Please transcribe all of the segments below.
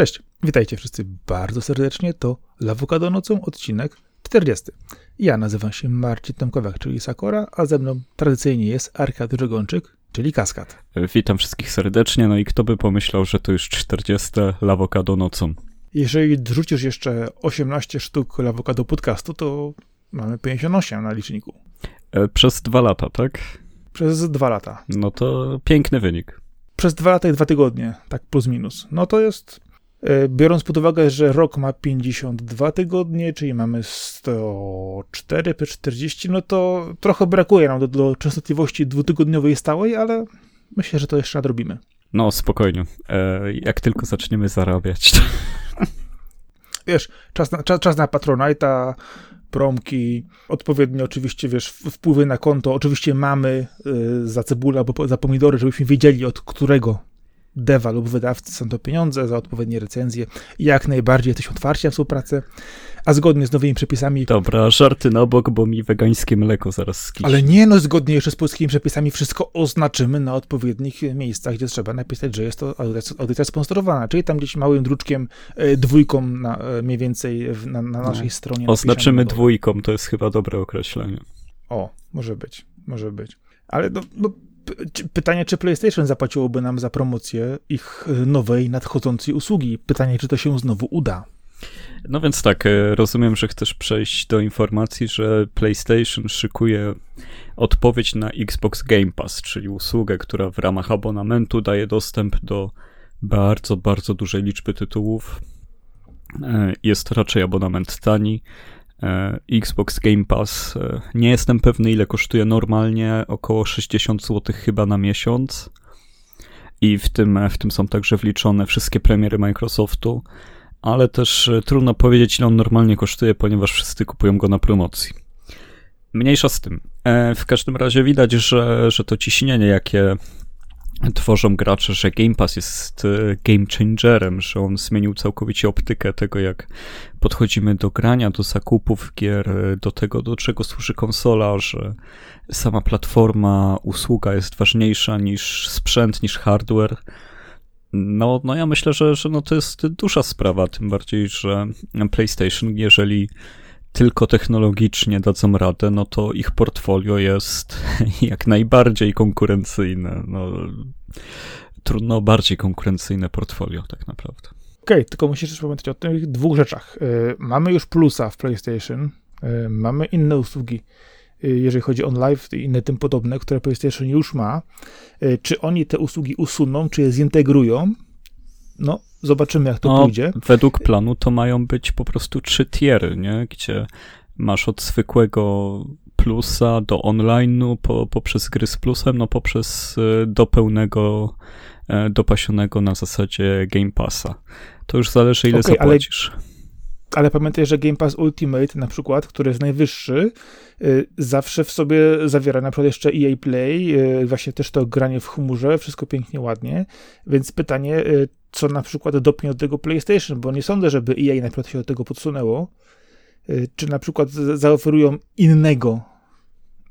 Cześć, witajcie wszyscy bardzo serdecznie. To Lawokado nocą, odcinek 40. Ja nazywam się Marcin Tomkowiak, czyli Sakora, a ze mną tradycyjnie jest Arkady Żegończyk, czyli Kaskad. Witam wszystkich serdecznie, no i kto by pomyślał, że to już 40 Lawokado nocą. Jeżeli wrzucisz jeszcze 18 sztuk Lawokado podcastu, to mamy 58 na liczniku. E, Przez dwa lata, tak? Przez dwa lata. No to piękny wynik. Przez dwa lata i dwa tygodnie, tak plus minus. No to jest, biorąc pod uwagę, że rok ma 52 tygodnie, czyli mamy 104 per 40, no to trochę brakuje nam do, do częstotliwości dwutygodniowej stałej, ale myślę, że to jeszcze nadrobimy. No spokojnie, e, jak tylko zaczniemy zarabiać. Wiesz, czas na, czas, czas na Patronite'a, promki, odpowiednio oczywiście, wiesz, wpływy na konto. Oczywiście mamy y, za cebulę albo za pomidory, żebyśmy wiedzieli od którego dewa lub wydawcy są to pieniądze za odpowiednie recenzje. I jak najbardziej jesteś otwarci na współpracę, a zgodnie z nowymi przepisami... Dobra, żarty na bok, bo mi wegańskie mleko zaraz skiśnie. Ale nie, no zgodnie jeszcze z polskimi przepisami wszystko oznaczymy na odpowiednich miejscach, gdzie trzeba napisać, że jest to audycja, sponsorowana, czyli tam gdzieś małym druczkiem, e, dwójką na, e, mniej więcej na, na naszej No. stronie. Oznaczymy dwójką, to jest chyba dobre określenie. O, może być, może być. Ale no, no, pytanie, czy PlayStation zapłaciłoby nam za promocję ich e, nowej, nadchodzącej usługi? Pytanie, czy to się znowu uda. No więc tak, e, rozumiem, że chcesz przejść do informacji, że PlayStation szykuje odpowiedź na Xbox Game Pass, czyli usługę, która w ramach abonamentu daje dostęp do bardzo, bardzo dużej liczby tytułów. E, Jest raczej abonament tani. E, Xbox Game Pass, e, nie jestem pewny ile kosztuje normalnie, około 60 zł chyba na miesiąc. I w tym, w tym są także wliczone wszystkie premiery Microsoftu ale też e, trudno powiedzieć, ile on normalnie kosztuje, ponieważ wszyscy kupują go na promocji. Mniejsza z tym. W każdym razie widać, że, że to ciśnienie, jakie tworzą gracze, że Game Pass jest e, game changerem, że on zmienił całkowicie optykę tego, jak podchodzimy do grania, do zakupów gier, e, do tego, do czego służy konsola, że sama platforma, usługa jest ważniejsza niż sprzęt, niż hardware. No, no ja myślę, że, że no to jest duża sprawa, tym bardziej, że PlayStation, jeżeli tylko technologicznie dadzą radę, no to ich portfolio jest jak najbardziej konkurencyjne. No, trudno bardziej konkurencyjne portfolio, tak naprawdę. Okej, tylko musisz też pamiętać o tych dwóch rzeczach. E, mamy już plusa w PlayStation, e, mamy inne usługi, e, jeżeli chodzi o live i inne tym podobne, które PlayStation już ma. Czy oni te usługi usuną, czy je zintegrują? No, zobaczymy, jak to No, pójdzie. według planu to mają być po prostu trzy tiery, nie? Gdzie masz od zwykłego plusa do online'u, po, poprzez gry z plusem, no poprzez y, do pełnego, e, dopasionego na zasadzie Game Passa. To już zależy, ile ale- zapłacisz. Ale pamiętaj, że Game Pass Ultimate na przykład, który jest najwyższy, y, zawsze w sobie zawiera na przykład jeszcze EA Play, y, właśnie też to granie w chmurze, wszystko pięknie, ładnie. Więc pytanie, co na przykład dopnie od tego PlayStation, bo nie sądzę, żeby EA na przykład się do tego podsunęło. Y, Czy na przykład zaoferują innego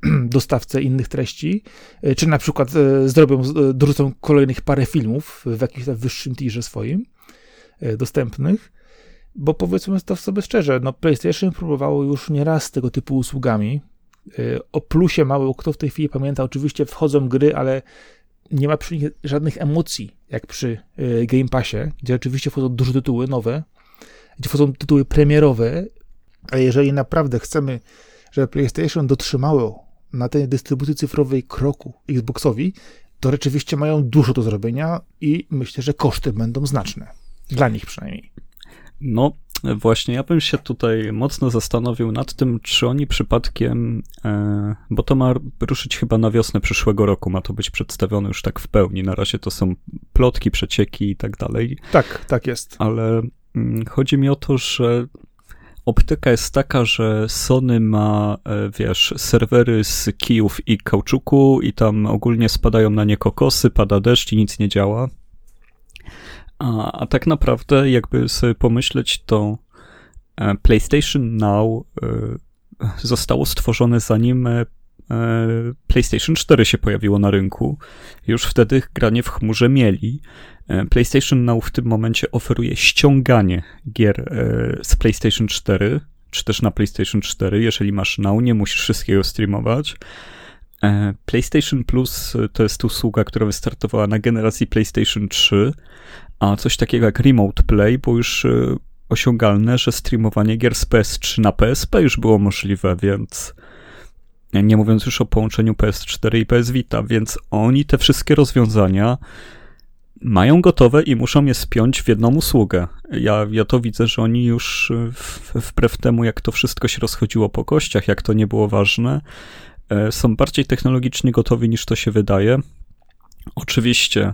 dostawcę innych treści, y, czy na przykład y, zrobią, dorzucą kolejnych parę filmów w jakimś tam wyższym tierze swoim dostępnych. Bo powiedzmy to sobie szczerze, no PlayStation próbowało już nieraz tego typu usługami. O plusie mało kto w tej chwili pamięta. Oczywiście wchodzą gry, ale nie ma przy nich żadnych emocji, jak przy yy, Game Passie, gdzie oczywiście wchodzą duże tytuły nowe, gdzie wchodzą tytuły premierowe, a jeżeli naprawdę chcemy, żeby PlayStation dotrzymało na tej dystrybucji cyfrowej kroku Xboxowi, to rzeczywiście mają dużo do zrobienia i myślę, że koszty będą znaczne. Dla nich przynajmniej. No, właśnie, ja bym się tutaj mocno zastanowił nad tym, czy oni przypadkiem, e, bo to ma ruszyć chyba na wiosnę przyszłego roku, ma to być przedstawione już tak w pełni. Na razie to są plotki, przecieki i tak dalej, Tak, tak jest. ale mm, chodzi mi o to, że optyka jest taka, że Sony ma, e, wiesz, serwery z kijów i kauczuku i tam ogólnie spadają na nie kokosy, pada deszcz i nic nie działa. A, a tak naprawdę, jakby sobie pomyśleć, to e, PlayStation Now e, zostało stworzone zanim e, PlayStation 4 się pojawiło na rynku. Już wtedy granie w chmurze mieli. PlayStation Now w tym momencie oferuje ściąganie gier z PlayStation 4, czy też na PlayStation 4. Jeżeli masz Now, nie musisz wszystkiego streamować. PlayStation Plus to jest usługa, która wystartowała na generacji PlayStation 3, a coś takiego jak Remote Play było już osiągalne, że streamowanie gier z PS3 na PSP już było możliwe, więc nie mówiąc już o połączeniu PS4 i PS Vita, więc oni te wszystkie rozwiązania mają gotowe i muszą je spiąć w jedną usługę. Ja, ja to widzę, że oni już wbrew temu, jak to wszystko się rozchodziło po kościach, jak to nie było ważne, e, są bardziej technologicznie gotowi niż to się wydaje. Oczywiście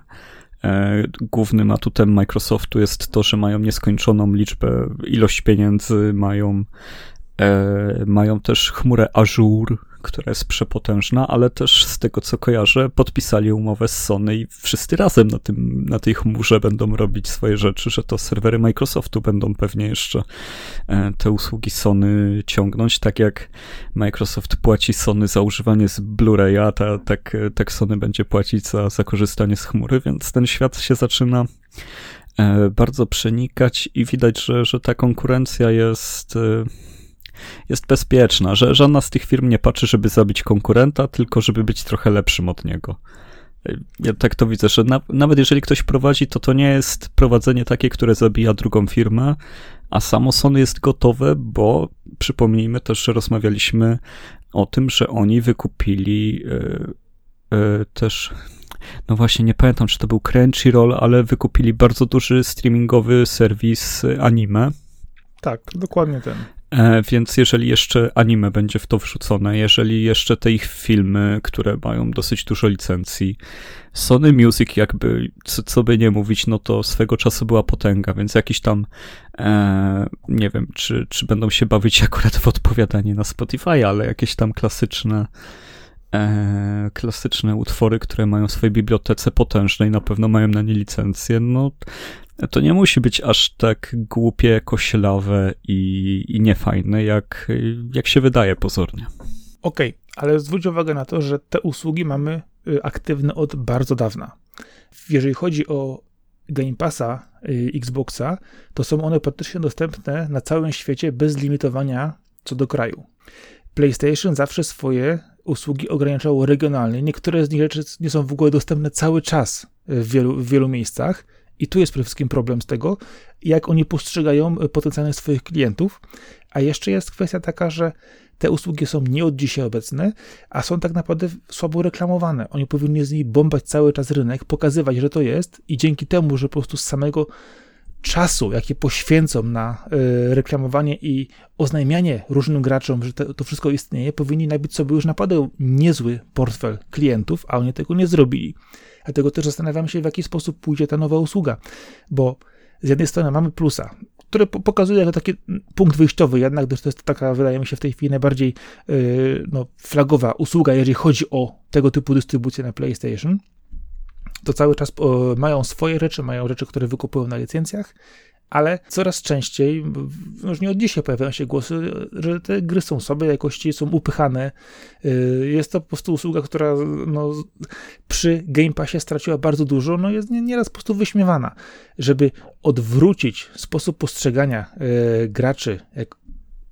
głównym atutem Microsoftu jest to, że mają nieskończoną liczbę, ilość pieniędzy, mają, e, mają też chmurę Azure, która jest przepotężna, ale też z tego co kojarzę, podpisali umowę z Sony i wszyscy razem na, tym, na tej chmurze będą robić swoje rzeczy, że to serwery Microsoftu będą pewnie jeszcze e, te usługi Sony ciągnąć, tak jak Microsoft płaci Sony za używanie z Blu-raya, tak, tak Sony będzie płacić za, za korzystanie z chmury, więc ten świat się zaczyna e, bardzo przenikać i widać, że, że ta konkurencja jest e, jest bezpieczna, że żadna z tych firm nie patrzy, żeby zabić konkurenta, tylko żeby być trochę lepszym od niego. Ja tak to widzę, że na, nawet jeżeli ktoś prowadzi, to to nie jest prowadzenie takie, które zabija drugą firmę, a samo Sony jest gotowe, bo przypomnijmy też, że rozmawialiśmy o tym, że oni wykupili yy, yy, też no właśnie, nie pamiętam, czy to był Crunchyroll, ale wykupili bardzo duży streamingowy serwis anime. Tak, dokładnie ten. E, więc jeżeli jeszcze anime będzie w to wrzucone, jeżeli jeszcze te ich filmy, które mają dosyć dużo licencji, Sony Music jakby, co, co by nie mówić, no to swego czasu była potęga, więc jakiś tam, e, nie wiem, czy, czy będą się bawić akurat w odpowiadanie na Spotify, ale jakieś tam klasyczne e, klasyczne utwory, które mają w swojej bibliotece potężnej, na pewno mają na nie licencję, no to nie musi być aż tak głupie, koślawe i, i niefajne, jak, jak się wydaje pozornie. Okej, okay, ale zwróć uwagę na to, że te usługi mamy y, aktywne od bardzo dawna. Jeżeli chodzi o Game Passa y, Xboxa, to są one praktycznie dostępne na całym świecie bez limitowania co do kraju. PlayStation zawsze swoje usługi ograniczało regionalnie. Niektóre z nich rzeczy nie są w ogóle dostępne cały czas w wielu, w wielu miejscach. I tu jest przede wszystkim problem z tego, jak oni postrzegają e, potencjalnych swoich klientów. A jeszcze jest kwestia taka, że te usługi są nie od dzisiaj obecne, a są tak naprawdę słabo reklamowane. Oni powinni z nich bombać cały czas rynek, pokazywać, że to jest i dzięki temu, że po prostu z samego czasu, jaki poświęcą na y, reklamowanie i oznajmianie różnym graczom, że te, to wszystko istnieje, powinni nabić sobie już naprawdę niezły portfel klientów, a oni tego nie zrobili. Dlatego też zastanawiam się, w jaki sposób pójdzie ta nowa usługa, bo z jednej strony mamy plusa, który pokazuje jako taki punkt wyjściowy, jednak to jest taka, wydaje mi się, w tej chwili najbardziej yy, no, flagowa usługa, jeżeli chodzi o tego typu dystrybucję na PlayStation. To cały czas mają swoje rzeczy, mają rzeczy, które wykupują na licencjach, ale coraz częściej, już nie od dzisiaj pojawiają się głosy, że te gry są słabe jakości, są upychane. Y, jest to po prostu usługa, która no, przy Game Passie straciła bardzo dużo, no jest nieraz po prostu wyśmiewana. Żeby odwrócić sposób postrzegania y, graczy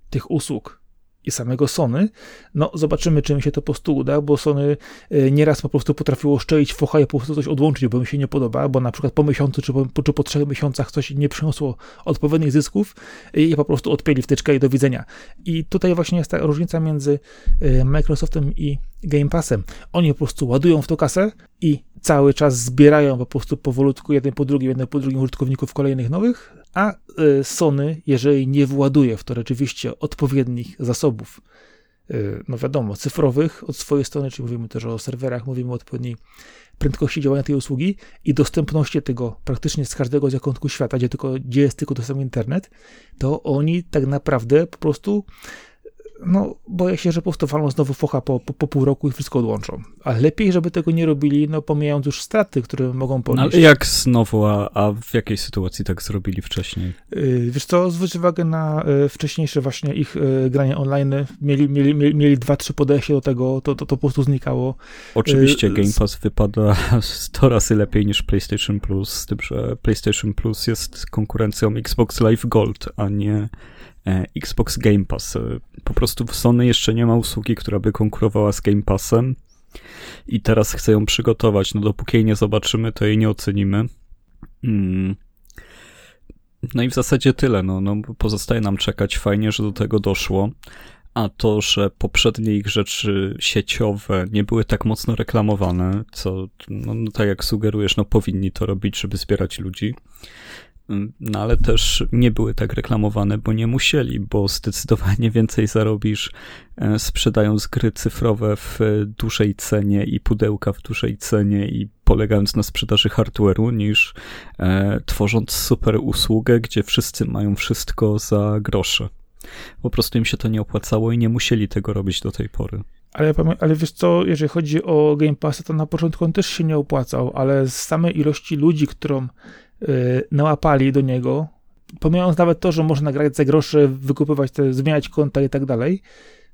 tych usług i samego Sony. No, zobaczymy, czy mi się to po prostu uda, bo Sony e, nieraz po prostu potrafiło szczelić focha i po prostu coś odłączyć, bo mi się nie podoba, bo na przykład po miesiącu czy po, czy po trzech miesiącach coś nie przyniosło odpowiednich zysków i po prostu odpięli wtyczkę i do widzenia. I tutaj właśnie jest ta różnica między e, Microsoftem i Game Passem. Oni po prostu ładują w to kasę i cały czas zbierają po prostu powolutku jeden po drugim, jeden po drugim użytkowników kolejnych nowych, a y, Sony, jeżeli nie właduje w to rzeczywiście odpowiednich zasobów, y, no wiadomo, cyfrowych od swojej strony, czyli mówimy też o serwerach, mówimy o odpowiedniej prędkości działania tej usługi i dostępności tego praktycznie z każdego zakątku świata, gdzie, tylko, gdzie jest tylko dostępny internet, to oni tak naprawdę po prostu no boję się, że po prostu walą znowu focha po, po, po, pół roku i wszystko odłączą. Ale lepiej, żeby tego nie robili, no pomijając już straty, które mogą no, ponieść. Ale jak znowu, a, a w jakiej sytuacji tak zrobili wcześniej? Yy, wiesz co, zwróć uwagę na y, wcześniejsze właśnie ich y, granie online. Mieli, mieli, mieli, mieli dwa, trzy podejście do tego, to, to, to po prostu znikało. Oczywiście y, Game Pass wypada 100 razy lepiej niż PlayStation Plus, z tym, że PlayStation Plus jest konkurencją Xbox Live Gold, a nie Xbox Game Pass. E, po prostu w Sony jeszcze nie ma usługi, która by konkurowała z Game Passem i teraz chcę ją przygotować. No dopóki jej nie zobaczymy, to jej nie ocenimy. Hmm. No i w zasadzie tyle. No, no, pozostaje nam czekać. Fajnie, że do tego doszło. A to, że poprzednie ich rzeczy sieciowe nie były tak mocno reklamowane, co, no, no tak jak sugerujesz, no powinni to robić, żeby zbierać ludzi. No ale też nie były tak reklamowane, bo nie musieli, bo zdecydowanie więcej zarobisz e, sprzedając gry cyfrowe w dużej cenie i pudełka w dużej cenie i polegając na sprzedaży hardware'u, niż e, tworząc super usługę, gdzie wszyscy mają wszystko za grosze. Po prostu im się to nie opłacało i nie musieli tego robić do tej pory. Ale, ale wiesz co, jeżeli chodzi o Game Pass, to na początku on też się nie opłacał, ale z samej ilości ludzi, którą nałapali do niego, pomijając nawet to, że można grać za grosze, wykupywać te, zmieniać konta i tak dalej,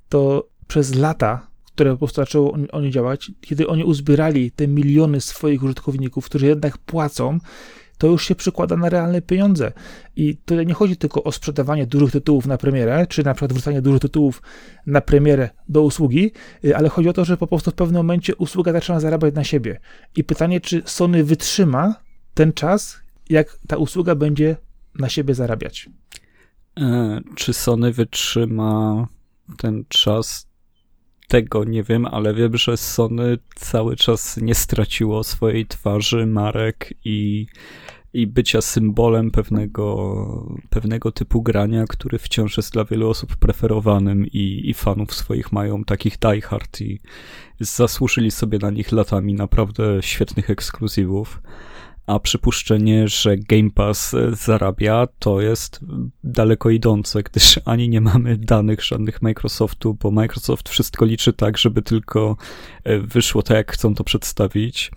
to przez lata, które po prostu zaczęło oni działać, kiedy oni uzbierali te miliony swoich użytkowników, którzy jednak płacą, to już się przykłada na realne pieniądze. I tutaj nie chodzi tylko o sprzedawanie dużych tytułów na premierę, czy na przykład wrzucanie dużych tytułów na premierę do usługi, y, ale chodzi o to, że po prostu w pewnym momencie usługa zaczyna zarabiać na siebie. I pytanie, czy Sony wytrzyma ten czas, jak ta usługa będzie na siebie zarabiać. E, czy Sony wytrzyma ten czas? Tego nie wiem, ale wiem, że Sony cały czas nie straciło swojej twarzy, marek i, i bycia symbolem pewnego, pewnego typu grania, który wciąż jest dla wielu osób preferowanym i, i fanów swoich mają takich diehard i zasłużyli sobie na nich latami naprawdę świetnych ekskluzywów a przypuszczenie, że Game Pass e, zarabia, to jest daleko idące, gdyż ani nie mamy danych żadnych Microsoftu, bo Microsoft wszystko liczy tak, żeby tylko e, wyszło tak, jak chcą to przedstawić.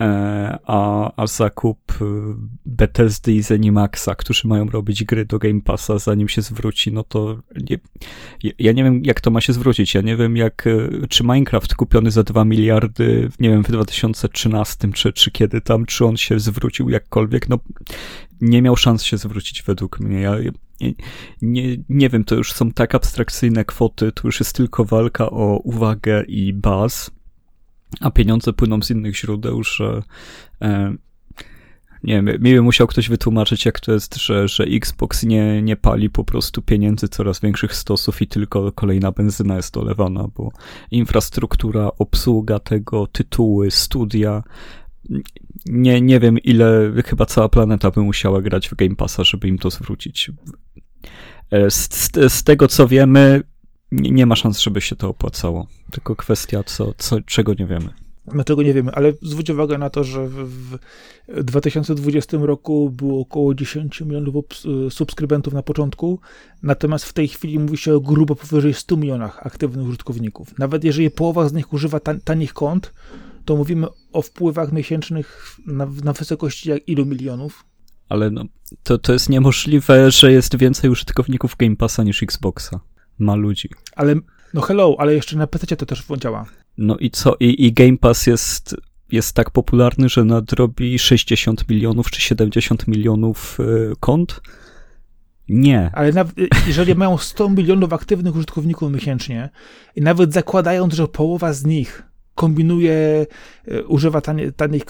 E, a, a zakup y, Bethesdy i Zenimaxa, którzy mają robić gry do Game Passa, zanim się zwróci, no to nie, ja nie wiem, jak to ma się zwrócić. Ja nie wiem, jak, y, czy Minecraft kupiony za 2 miliardy, nie wiem, w 2013, czy, czy kiedy tam, czy on się zwrócił jakkolwiek, no nie miał szans się zwrócić według mnie. Ja, nie, nie wiem, to już są tak abstrakcyjne kwoty, to już jest tylko walka o uwagę i baz a pieniądze płyną z innych źródeł, że e, nie wiem, mi musiał ktoś wytłumaczyć, jak to jest, że, że Xbox nie, nie pali po prostu pieniędzy coraz większych stosów i tylko kolejna benzyna jest dolewana, bo infrastruktura, obsługa tego, tytuły, studia, nie, nie wiem ile, chyba cała planeta by musiała grać w Game Passa, żeby im to zwrócić. E, z, z, z tego co wiemy, nie, nie, ma szans, żeby się to opłacało. Tylko kwestia, co, co, czego nie wiemy. My czego nie wiemy, ale zwróć uwagę na to, że w, w 2020 roku było około 10 milionów subskrybentów na początku, natomiast w tej chwili mówi się o grubo powyżej 100 milionach aktywnych użytkowników. Nawet jeżeli połowa z nich używa tan tanich kont, to mówimy o wpływach miesięcznych na, na wysokości jak ilu milionów? Ale no, to, to jest niemożliwe, że jest więcej użytkowników Game Passa niż Xboxa ma ludzi. Ale, no hello, ale jeszcze na PC to też działa. No i co? I, i Game Pass jest, jest tak popularny, że nadrobi 60 milionów czy 70 milionów y, kont? Nie. Ale nawet, y, jeżeli mają 100 milionów aktywnych użytkowników miesięcznie i nawet zakładając, że połowa z nich kombinuje, e, używa tanich, tanich,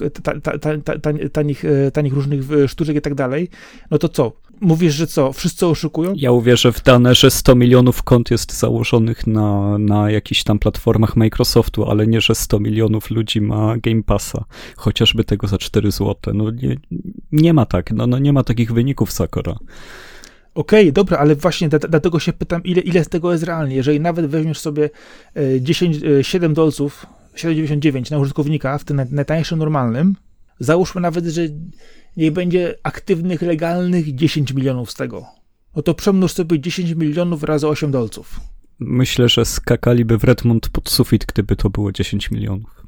tanich, tanich, tanich różnych sztuczek i tak dalej, no to co? Mówisz, że co? Wszyscy oszukują? Ja uwierzę w dane, że 100 milionów kont jest założonych na, na jakichś tam platformach Microsoftu, ale nie, że 100 milionów ludzi ma Game Passa, chociażby tego za 4 zł. No nie, nie ma tak, no, no nie ma takich wyników Sakura. Okej, okay, dobra, ale właśnie dlatego się pytam, ile, ile z tego jest realnie. Jeżeli nawet weźmiesz sobie 10, e, 7 dolców 7,99 na użytkownika w tym najtańszym normalnym, załóżmy nawet, że niech będzie aktywnych, legalnych 10 milionów z tego. No to przemnóż sobie 10 milionów razy 8 dolców. Myślę, że skakaliby w Redmond pod sufit, gdyby to było 10 milionów.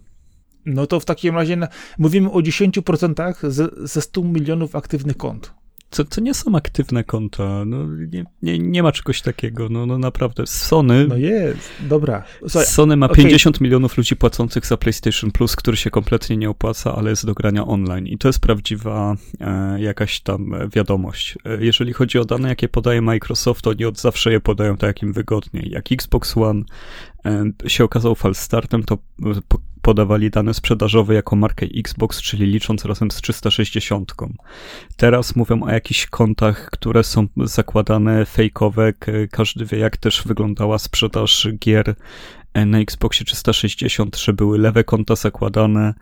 No to w takim razie na, mówimy o 10% ze, ze 100 milionów aktywnych kont. To, to nie są aktywne konta. No, nie, nie, nie ma czegoś takiego. No, no naprawdę. Sony. No jest, dobra. Słuchaj, Sony ma okay. 50 milionów ludzi płacących za PlayStation Plus, który się kompletnie nie opłaca, ale jest do grania online. I to jest prawdziwa e, jakaś tam wiadomość. E, jeżeli chodzi o dane, jakie podaje Microsoft, to oni od zawsze je podają tak, jak im wygodniej. Jak Xbox One e, się okazał falstartem, to podawali dane sprzedażowe jako markę Xbox, czyli licząc razem z 360. Teraz mówią o jakichś kontach, które są zakładane fejkowe. Każdy wie, jak też wyglądała sprzedaż gier e, na Xboxie 360, że były lewe konta zakładane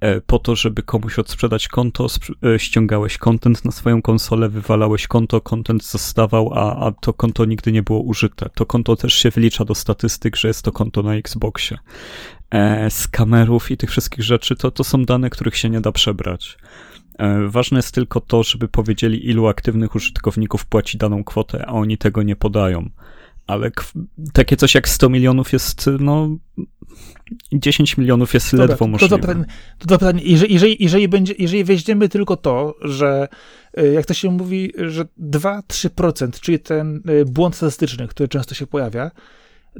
e, po to, żeby komuś odsprzedać konto, e, ściągałeś kontent na swoją konsolę, wywalałeś konto, kontent zostawał, a, a to konto nigdy nie było użyte. To konto też się wlicza do statystyk, że jest to konto na Xboxie z kamerów i tych wszystkich rzeczy, to, to są dane, których się nie da przebrać. E, ważne jest tylko to, żeby powiedzieli, ilu aktywnych użytkowników płaci daną kwotę, a oni tego nie podają. Ale takie coś jak 100 milionów jest, no, 10 milionów jest Dobra, ledwo możliwe. To dwa pytania. To. Jeżeli, jeżeli, jeżeli, będzie, jeżeli weźmiemy tylko to, że e, jak to się mówi, że 2-3%, czyli ten e, błąd statystyczny, który często się pojawia,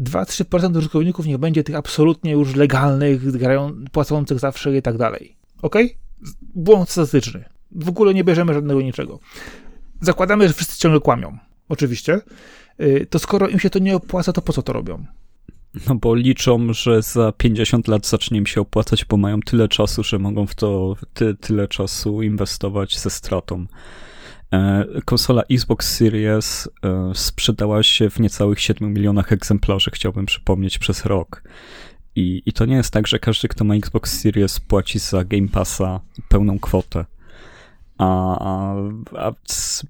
2-3% użytkowników niech będzie tych absolutnie już legalnych, grają, płacących zawsze i tak dalej. Ok? Błąd statystyczny. W ogóle nie bierzemy żadnego niczego. Zakładamy, że wszyscy ciągle kłamią. Oczywiście. Y, to skoro im się to nie opłaca, to po co to robią? No bo liczą, że za 50 lat zacznie im się opłacać, bo mają tyle czasu, że mogą w to ty, tyle czasu inwestować ze stratą. E, konsola Xbox Series e, sprzedała się w niecałych 7 milionach egzemplarzy, chciałbym przypomnieć, przez rok. I, I to nie jest tak, że każdy, kto ma Xbox Series, płaci za Game Passa pełną kwotę. A, a, a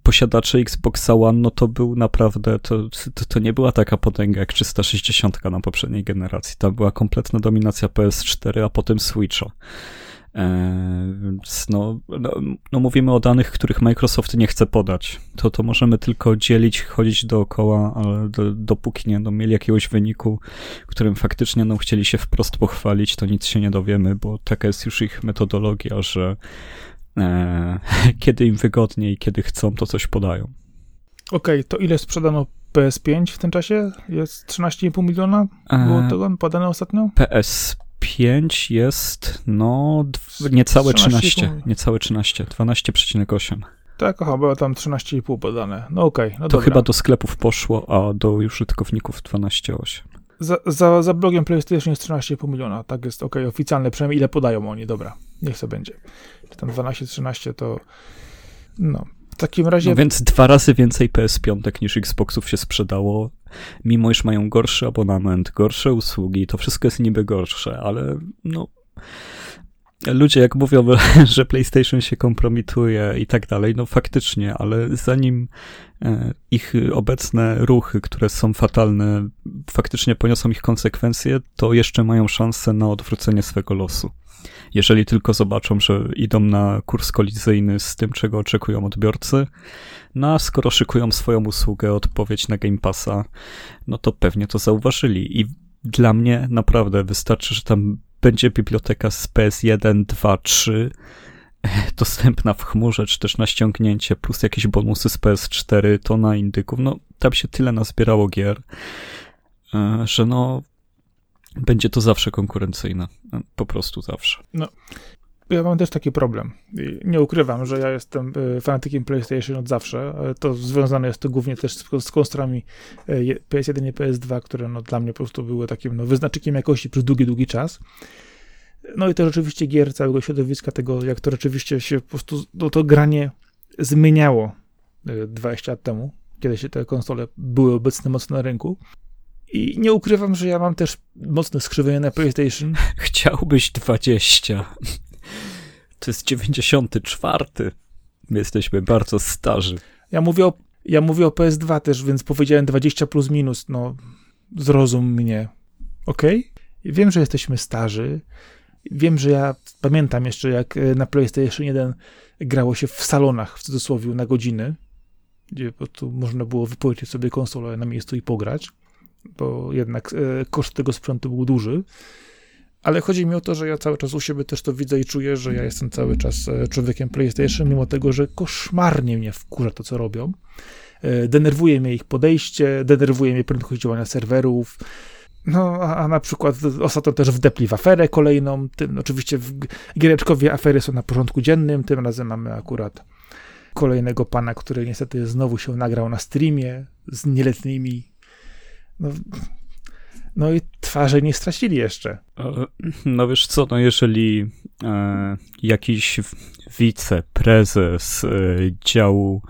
posiadacze Xboxa One, no to był naprawdę, to, to, to, nie była taka potęga jak 360 na poprzedniej generacji. To była kompletna dominacja PS4, a potem Switcha. E, więc no, no, no, mówimy o danych, których Microsoft nie chce podać. To, to możemy tylko dzielić, chodzić dookoła, ale do, dopóki nie no, mieli jakiegoś wyniku, którym faktycznie no, chcieli się wprost pochwalić, to nic się nie dowiemy, bo taka jest już ich metodologia, że e, kiedy im wygodniej, kiedy chcą, to coś podają. Okej, okay, to ile sprzedano PS5 w tym czasie? Jest 13,5 miliona? Było e, tego podane ostatnio? PS 5 jest, no, niecałe 13, 13 niecałe 13, 12,8. Tak, aha, było tam 13,5 podane. No okej, okay, no To dobra. chyba do sklepów poszło, a do użytkowników 12,8. Za, za, za blogiem PlayStation jest 13,5 miliona, tak jest ok, oficjalne, przynajmniej ile podają oni, dobra, niech to będzie. Czy tam 12-13 to, no, w takim razie... No więc dwa razy więcej PS5 niż Xboxów się sprzedało, mimo iż mają gorszy abonament, gorsze usługi, to wszystko jest niby gorsze, ale no... Ludzie jak mówią, że PlayStation się kompromituje i tak dalej, no faktycznie, ale zanim e, ich obecne ruchy, które są fatalne, faktycznie poniosą ich konsekwencje, to jeszcze mają szansę na odwrócenie swego losu jeżeli tylko zobaczą, że idą na kurs kolizyjny z tym, czego oczekują odbiorcy. No a skoro szykują swoją usługę, odpowiedź na Game Passa, no to pewnie to zauważyli. I dla mnie naprawdę wystarczy, że tam będzie biblioteka z PS1, 2, 3 dostępna w chmurze, czy też na ściągnięcie, plus jakieś bonusy z PS4, to na indyków. No, tam się tyle nazbierało gier, e, że no, będzie to zawsze konkurencyjne. Po prostu zawsze. No. Ja mam też taki problem. Nie ukrywam, że ja jestem e, fanatykiem PlayStation od zawsze. To związane jest to głównie też z, konstrami PS1 i PS2, które no, dla mnie po prostu były takim no, wyznacznikiem jakości przez długi, długi czas. No i też oczywiście gier całego środowiska, tego jak to rzeczywiście się po prostu, no, to granie zmieniało 20 e, lat temu, kiedy się te konsole były obecne mocno na rynku. I nie ukrywam, że ja mam też mocne skrzywienie na PlayStation. Chciałbyś 20. To jest 94. My jesteśmy bardzo starzy. Ja mówię o, ja mówię o PS2 też, więc powiedziałem 20 plus minus. No, zrozum mnie. ok? Wiem, że jesteśmy starzy. Wiem, że ja pamiętam jeszcze, jak e, na PlayStation 1 grało się w salonach, w cudzysłowie, na godziny, gdzie po prostu można było wypożyczyć sobie konsolę na miejscu i pograć bo jednak e, koszt tego sprzętu był duży. Ale chodzi mi o to, że ja cały czas u siebie też to widzę i czuję, że ja jestem cały czas e, człowiekiem PlayStation, mimo tego, że koszmarnie mnie wkurza to, co robią. E, denerwuje mnie ich podejście, denerwuje mnie prędkość działania serwerów. No, a, a na przykład ostatnio też wdepli w aferę kolejną. Tym, oczywiście w giereczkowie afery są na porządku dziennym. Tym razem mamy akurat kolejnego pana, który niestety znowu się nagrał na streamie z nieletnimi. No, no i twarze nie stracili jeszcze. No wiesz co, no jeżeli e, jakiś wiceprezes e, działu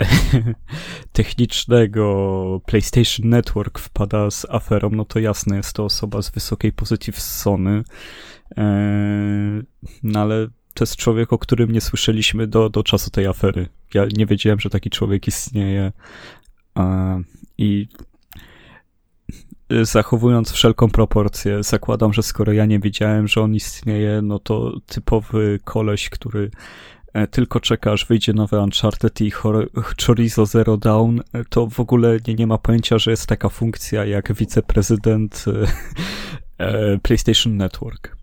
technicznego PlayStation Network wpada z aferą, no to jasne, jest to osoba z wysokiej pozycji w Sony, e, no ale to jest człowiek, o którym nie słyszeliśmy do, do czasu tej afery. Ja nie wiedziałem, że taki człowiek istnieje e, i zachowując wszelką proporcję, zakładam, że skoro ja nie wiedziałem, że on istnieje, no to typowy koleś, który e, tylko czeka, aż wyjdzie nowy Uncharted i Chorizo Zero Down, e, to w ogóle nie, nie ma pojęcia, że jest taka funkcja jak wiceprezydent e, PlayStation Network.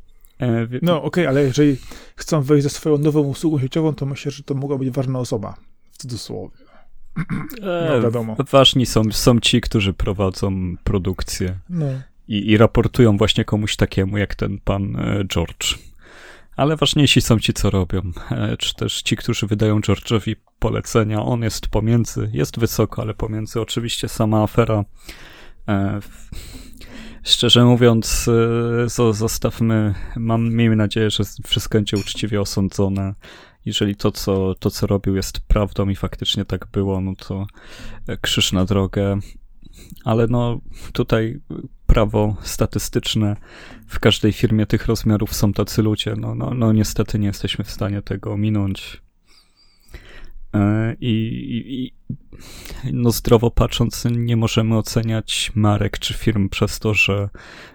No okej, okay, ale jeżeli chcą wejść ze swoją nową usługą sieciową, to myślę, że to mogła być ważna osoba, w cudzysłowie. No wiadomo. Ważni są, są ci, którzy prowadzą produkcję no. i, i raportują właśnie komuś takiemu jak ten pan George. Ale ważniejsi są ci, co robią, e, czy też ci, którzy wydają George'owi polecenia. On jest pomiędzy, jest wysoko, ale pomiędzy. Oczywiście sama afera. E, szczerze mówiąc, e, zostawmy, mam, miejmy nadzieję, że wszystko będzie uczciwie osądzone. Jeżeli to co, to, co robił, jest prawdą i faktycznie tak było, no to krzyż na drogę. Ale no, tutaj prawo statystyczne w każdej firmie tych rozmiarów są tacy ludzie. No, no, no niestety nie jesteśmy w stanie tego ominąć. E, I, i, no zdrowo patrząc, nie możemy oceniać marek czy firm przez to, że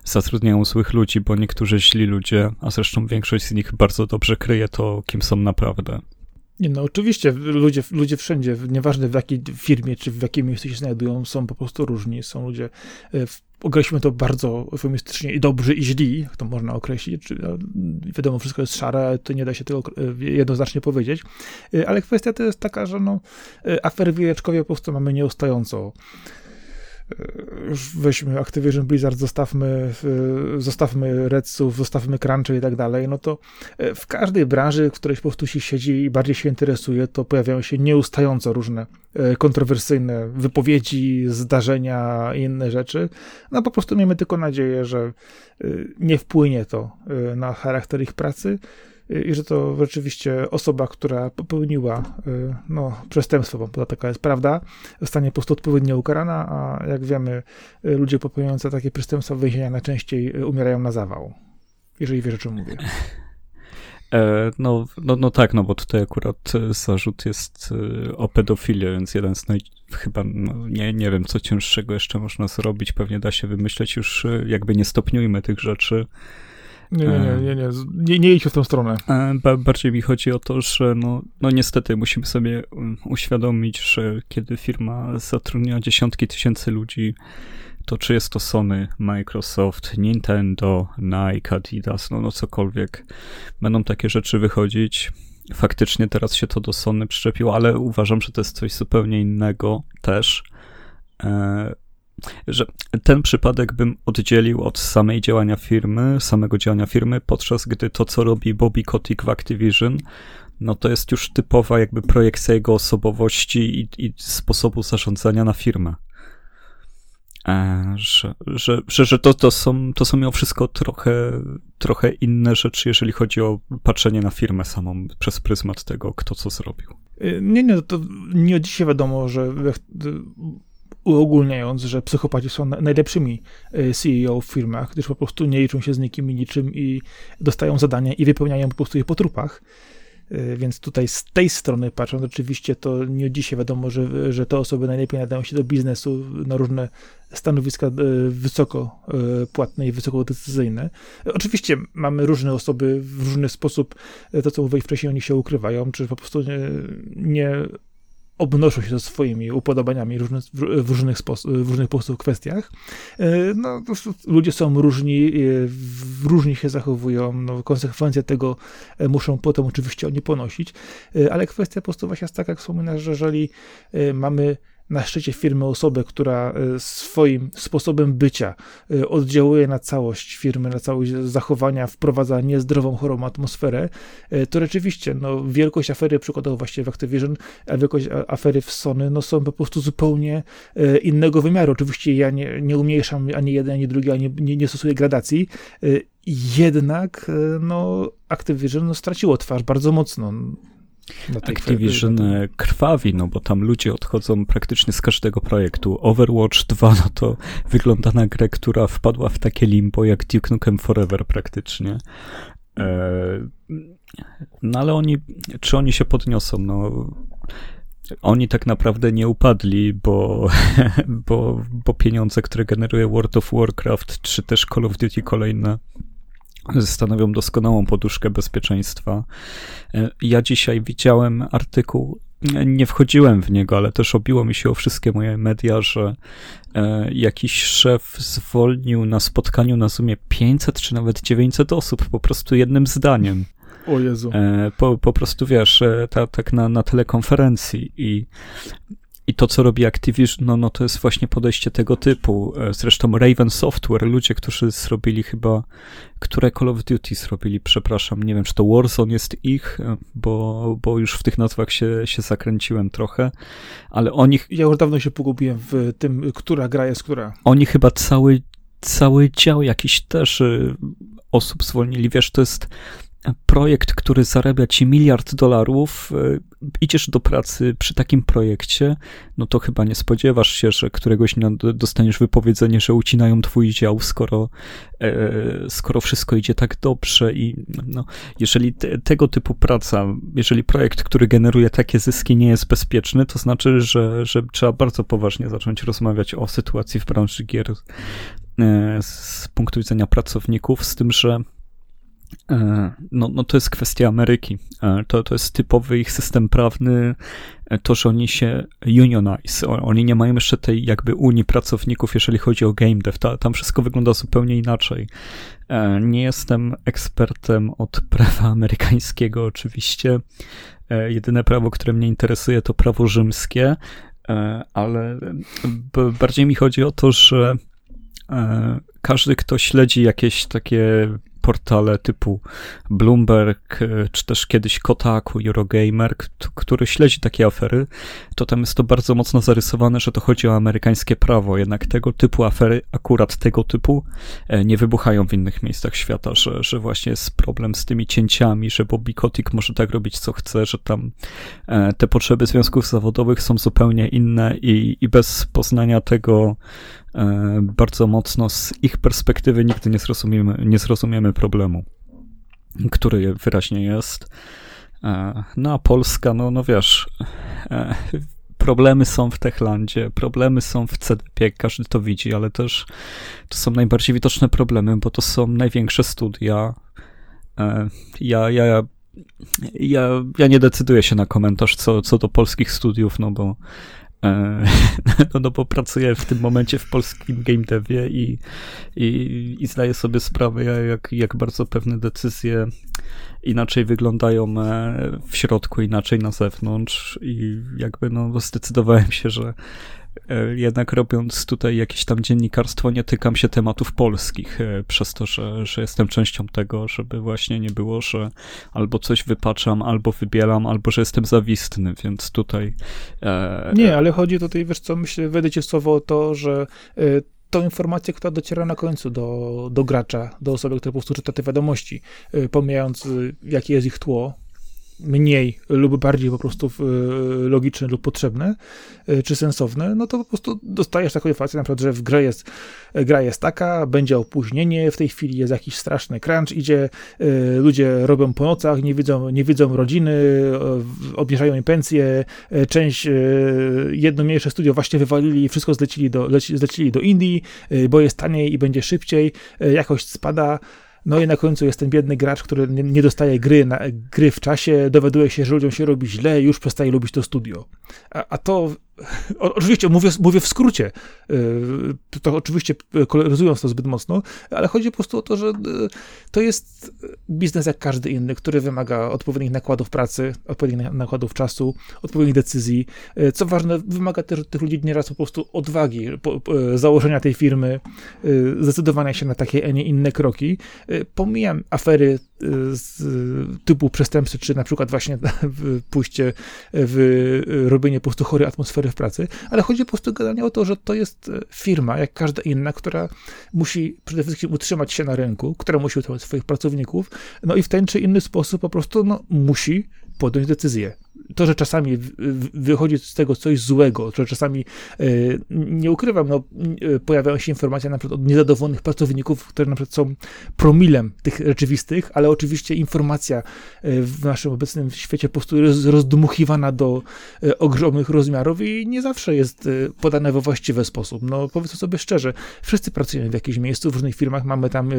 zatrudniają złych ludzi, bo niektórzy źli ludzie, a zresztą większość z nich bardzo dobrze kryje to, kim są naprawdę. Nie, no oczywiście, ludzie, ludzie wszędzie, nieważne w jakiej firmie czy w jakim miejscu się znajdują, są po prostu różni. Są ludzie, e, określimy to bardzo eufemistycznie, i dobrzy, i źli, jak to można określić. Czy, no, wiadomo, wszystko jest szare, to nie da się tego e, jednoznacznie powiedzieć. E, ale kwestia to jest taka, że no, afery wieczkowie po prostu mamy nieustająco już weźmy Activision Blizzard, zostawmy, zostawmy Redsów, zostawmy Crunchy i tak dalej, no to e, w każdej branży, w której po prostu się siedzi i bardziej się interesuje, to pojawiają się nieustająco różne e, kontrowersyjne wypowiedzi, zdarzenia i inne rzeczy. No po prostu miejmy tylko nadzieję, że nie wpłynie to na charakter ich pracy, i że to rzeczywiście osoba, która popełniła y, no, przestępstwo, bo taka jest prawda, zostanie po prostu odpowiednio ukarana, a jak wiemy, y, ludzie popełniający takie przestępstwa więzienia najczęściej y, umierają na zawał. Jeżeli wiesz, o czym mówię. E, no, no, no tak, no bo tutaj akurat zarzut jest o pedofilię, więc jeden z naj... chyba, no, nie, nie wiem, co cięższego jeszcze można zrobić, pewnie da się wymyśleć już, jakby nie stopniujmy tych rzeczy, nie, nie, nie, nie, nie, nie, nie idź w tą stronę. Bardziej mi chodzi o to, że no, no niestety musimy sobie um, uświadomić, że kiedy firma zatrudnia dziesiątki tysięcy ludzi, to czy jest to Sony, Microsoft, Nintendo, Nike, Adidas, no, no cokolwiek, będą takie rzeczy wychodzić. Faktycznie teraz się to do Sony przyczepiło, ale uważam, że to jest coś zupełnie innego też. E, że ten przypadek bym oddzielił od samej działania firmy, samego działania firmy, podczas gdy to, co robi Bobby Kotick w Activision, no to jest już typowa jakby projekcja jego osobowości i, i sposobu zarządzania na firmę. E, że, że, że, że to, to, są, to są mimo wszystko trochę, trochę inne rzeczy, jeżeli chodzi o patrzenie na firmę samą przez pryzmat tego, kto co zrobił. E, nie, nie, to nie od dzisiaj wiadomo, że uogólniając, że psychopaci są najlepszymi e, CEO w firmach, gdyż po prostu nie liczą się z nikim i niczym i dostają zadania i wypełniają po prostu je po trupach. E, więc tutaj z tej strony patrząc, oczywiście to nie dzisiaj wiadomo, że, że te osoby najlepiej nadają się do biznesu na różne stanowiska e, wysoko płatne i wysoko decyzyjne. Oczywiście mamy różne osoby w różny sposób, to co mówię wcześniej, oni się ukrywają, czy po prostu nie, nie obnoszą się ze swoimi upodobaniami w, różnych w różnych sposób kwestiach. No, ludzie są różni, różnie się zachowują, no, konsekwencje tego muszą potem oczywiście oni ponosić, ale kwestia po prostu właśnie jest taka, jak wspominasz, że jeżeli mamy na szczycie firmy osobę, która e, swoim sposobem bycia e, oddziałuje na całość firmy, na całość zachowania, wprowadza niezdrową, chorą atmosferę, e, to rzeczywiście no, wielkość afery, przykładowo właśnie w Activision, a wielkość afery w Sony, no, są po prostu zupełnie innego wymiaru. Oczywiście ja nie, nie umniejszam ani jeden, ani drugi, ani nie, nie stosuję gradacji, jednak no, Activision no, straciło twarz bardzo mocno. Activision e, krwawi, no bo tam ludzie odchodzą praktycznie z każdego projektu. Overwatch 2, no to wygląda na grę, która wpadła w takie limbo jak Duke Nukem Forever praktycznie. E, no ale oni, czy oni się podniosą? No, oni tak naprawdę nie upadli, bo, bo, bo pieniądze, które generuje World of Warcraft, czy też Call of Duty kolejne, stanowią doskonałą poduszkę bezpieczeństwa. E, ja dzisiaj widziałem artykuł, nie wchodziłem w niego, ale też obiło mi się o wszystkie moje media, że e, jakiś szef zwolnił na spotkaniu na Zoomie 500 czy nawet 900 osób po prostu jednym zdaniem. O Jezu. E, po, po prostu wiesz, tak na, na telekonferencji i i to, co robi Activision, no, no to jest właśnie podejście tego typu. E, zresztą Raven Software, ludzie, którzy zrobili chyba, które Call of Duty zrobili, przepraszam, nie wiem, czy to Warzone jest ich, e, bo, bo już w tych nazwach się, się zakręciłem trochę, ale oni... Ja już dawno się pogubiłem w tym, która gra jest która. Oni chyba cały, cały dział jakiś też e, osób zwolnili, wiesz, to jest projekt, który zarabia ci miliard dolarów, e, idziesz do pracy przy takim projekcie, no to chyba nie spodziewasz się, że któregoś dnia dostaniesz wypowiedzenie, że ucinają twój dział, skoro, e, skoro wszystko idzie tak dobrze i no, jeżeli te, tego typu praca, jeżeli projekt, który generuje takie zyski nie jest bezpieczny, to znaczy, że, że trzeba bardzo poważnie zacząć rozmawiać o sytuacji w branży gier e, z punktu widzenia pracowników, z tym, że no, no to jest kwestia Ameryki. E, to, to jest typowy ich system prawny, e, to, że oni się unionize. Oni nie mają jeszcze tej jakby unii pracowników, jeżeli chodzi o game dev. Ta, tam wszystko wygląda zupełnie inaczej. Nie jestem ekspertem od prawa amerykańskiego oczywiście. Jedyne prawo, które mnie interesuje to prawo rzymskie, ale bardziej mi chodzi o to, że każdy, kto śledzi jakieś takie portale typu Bloomberg, e, czy też kiedyś Kotaku, Eurogamer, który śledzi takie afery, to tam jest to bardzo mocno zarysowane, że to chodzi o amerykańskie prawo. Jednak tego typu afery, akurat tego typu, e, nie wybuchają w innych miejscach świata, że, że właśnie jest problem z tymi cięciami, że Bobby Kotick może tak robić, co chce, że tam e, te potrzeby związków zawodowych są zupełnie inne i, i bez poznania tego, bardzo mocno z ich perspektywy nigdy nie zrozumiemy, nie zrozumiemy problemu, który wyraźnie jest. E, no a Polska, no, no wiesz, e, problemy są w Techlandzie, problemy są w CDP, każdy to widzi, ale też to są najbardziej widoczne problemy, bo to są największe studia. Ja, ja, ja, ja nie decyduję się na komentarz co, co do polskich studiów, no bo E, no, no bo pracuję w tym momencie w polskim game devie i, i, i zdaję sobie sprawę, jak, jak bardzo pewne decyzje inaczej wyglądają e, w środku, inaczej na zewnątrz i jakby no zdecydowałem się, że E, jednak robiąc tutaj jakieś tam dziennikarstwo, nie tykam się tematów polskich, e, przez to, że, że jestem częścią tego, żeby właśnie nie było, że albo coś wypaczam, albo wybieram, albo że jestem zawistny, więc tutaj... E... Nie, ale chodzi tutaj, wiesz co, myślę, wejdę ci słowo o to, że e, tą informację, która dociera na końcu do, do gracza, do osoby, która po prostu czyta te wiadomości, pomijając jakie jest ich tło, mniej lub bardziej po prostu e, logiczne lub potrzebne, e, czy sensowne, no to po prostu dostajesz taką informację, na przykład, że w grze jest, e, gra jest taka, będzie opóźnienie, w tej chwili jest jakiś straszny crunch, idzie, ludzie robią po nocach, nie widzą, nie widzą rodziny, obniżają im pensje, część, jedno mniejsze studio właśnie wywalili i wszystko zlecili do, zlecili do Indii, bo jest taniej i będzie szybciej, jakość spada, No i na końcu jest ten biedny gracz, który nie, dostaje gry, na, gry w czasie, dowiaduje się, że ludziom się robi źle, już przestaje lubić to studio. A, a to Oczywiście mówię, mówię w skrócie, y, to oczywiście koloryzując to zbyt mocno, ale chodzi po prostu o to, że y, to jest biznes jak każdy inny, który wymaga odpowiednich nakładów pracy, odpowiednich nakładów czasu, odpowiednich decyzji. Y, co ważne, wymaga też od tych ludzi nieraz po prostu odwagi, założenia tej firmy, zdecydowania się na takie, a nie inne kroki. Pomijam afery z typu przestępcy, czy na przykład właśnie pójście w robienie po prostu chorej atmosfery w pracy, ale chodzi po prostu generalnie o to, że to jest e, firma, jak każda inna, która musi przede wszystkim utrzymać się na rynku, która musi utrzymać swoich pracowników, no i w ten czy inny sposób po prostu no, musi podjąć decyzję to, że czasami wychodzi z tego coś złego, że czasami, e, nie ukrywam, no, e, pojawiają się informacje na przykład od niezadowolonych pracowników, które na przykład są promilem tych rzeczywistych, ale oczywiście informacja e, w naszym obecnym świecie po prostu jest rozdmuchiwana do ogromnych rozmiarów i nie zawsze jest podane we właściwy sposób. No powiedzmy sobie szczerze, wszyscy pracujemy w jakimś miejscu, w różnych firmach, mamy tam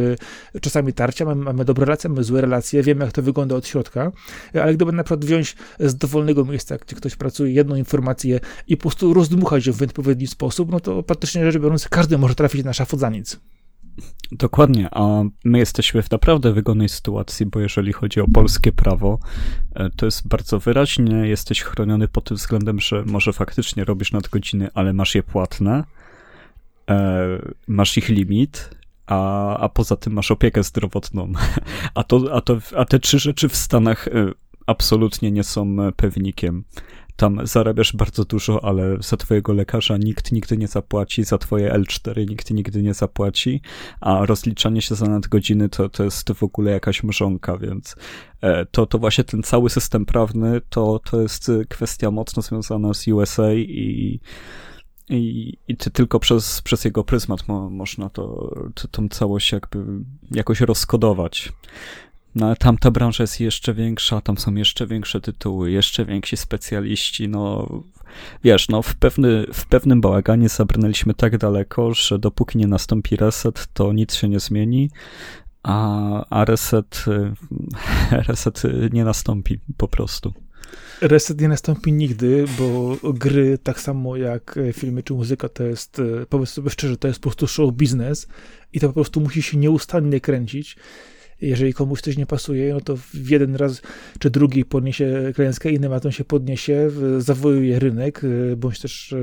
czasami tarcia, mamy, mamy dobre relacje, mamy złe relacje, wiemy jak to wygląda od środka, ale gdyby na przykład wziąć z dowolnego miejsca, gdzie ktoś pracuje, jedną informację i po prostu rozdmuchać ją w odpowiedni sposób, no to praktycznie rzecz biorąc, każdy może trafić na szafot za nic. Dokładnie, a my jesteśmy w naprawdę wygodnej sytuacji, bo jeżeli chodzi o polskie prawo, e, to jest bardzo wyraźnie, jesteś chroniony pod tym względem, że może faktycznie robisz nadgodziny, ale masz je płatne, e, masz ich limit, a, a poza tym masz opiekę zdrowotną. A, to, a, to, a te trzy rzeczy w Stanach e, absolutnie nie są e, pewnikiem. Tam zarabiasz bardzo dużo, ale za twojego lekarza nikt nigdy nie zapłaci, za twoje L4 nikt nigdy nie zapłaci, a rozliczanie się za nadgodziny to, to jest w ogóle jakaś mrzonka, więc e, to, to właśnie ten cały system prawny to, to jest kwestia mocno związana z USA i i, i tylko przez, przez jego pryzmat mo, można to, to, tą całość jakby jakoś rozkodować. No ale tamta branża jest jeszcze większa, tam są jeszcze większe tytuły, jeszcze więksi specjaliści, no wiesz, no w, pewny, w pewnym bałaganie zabrnęliśmy tak daleko, że dopóki nie nastąpi reset, to nic się nie zmieni, a, a reset, reset nie nastąpi po prostu. Reset nie nastąpi nigdy, bo gry, tak samo jak filmy czy muzyka, to jest, powiedz sobie szczerze, to jest po prostu show biznes i to po prostu musi się nieustannie kręcić jeżeli komuś coś nie pasuje, no to w jeden raz czy drugi podniesie klęskę, innym razem się podniesie, zawojuje rynek, e, bądź też e,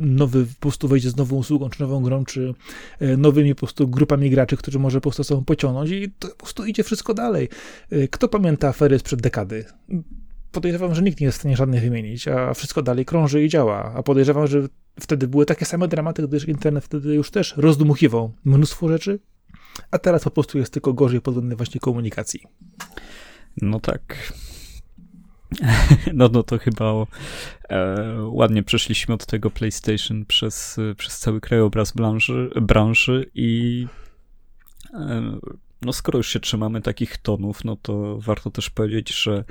nowy po prostu wejdzie z nową usługą, czy nową grą, czy e, nowymi po prostu grupami graczy, którzy może po prostu sobą pociągnąć i to po prostu idzie wszystko dalej. Kto pamięta afery sprzed dekady? podejrzewam, że nikt nie jest w stanie żadnych wymienić, a wszystko dalej krąży i działa. A podejrzewam, że wtedy były takie same dramaty, gdyż internet wtedy już też rozdmuchiwał mnóstwo rzeczy, a teraz po prostu jest tylko gorzej pod względem właśnie komunikacji. No tak. No, no to chyba e, ładnie przeszliśmy od tego PlayStation przez, przez cały krajobraz branży, branży i e, no skoro już się trzymamy takich tonów, no to warto też powiedzieć, że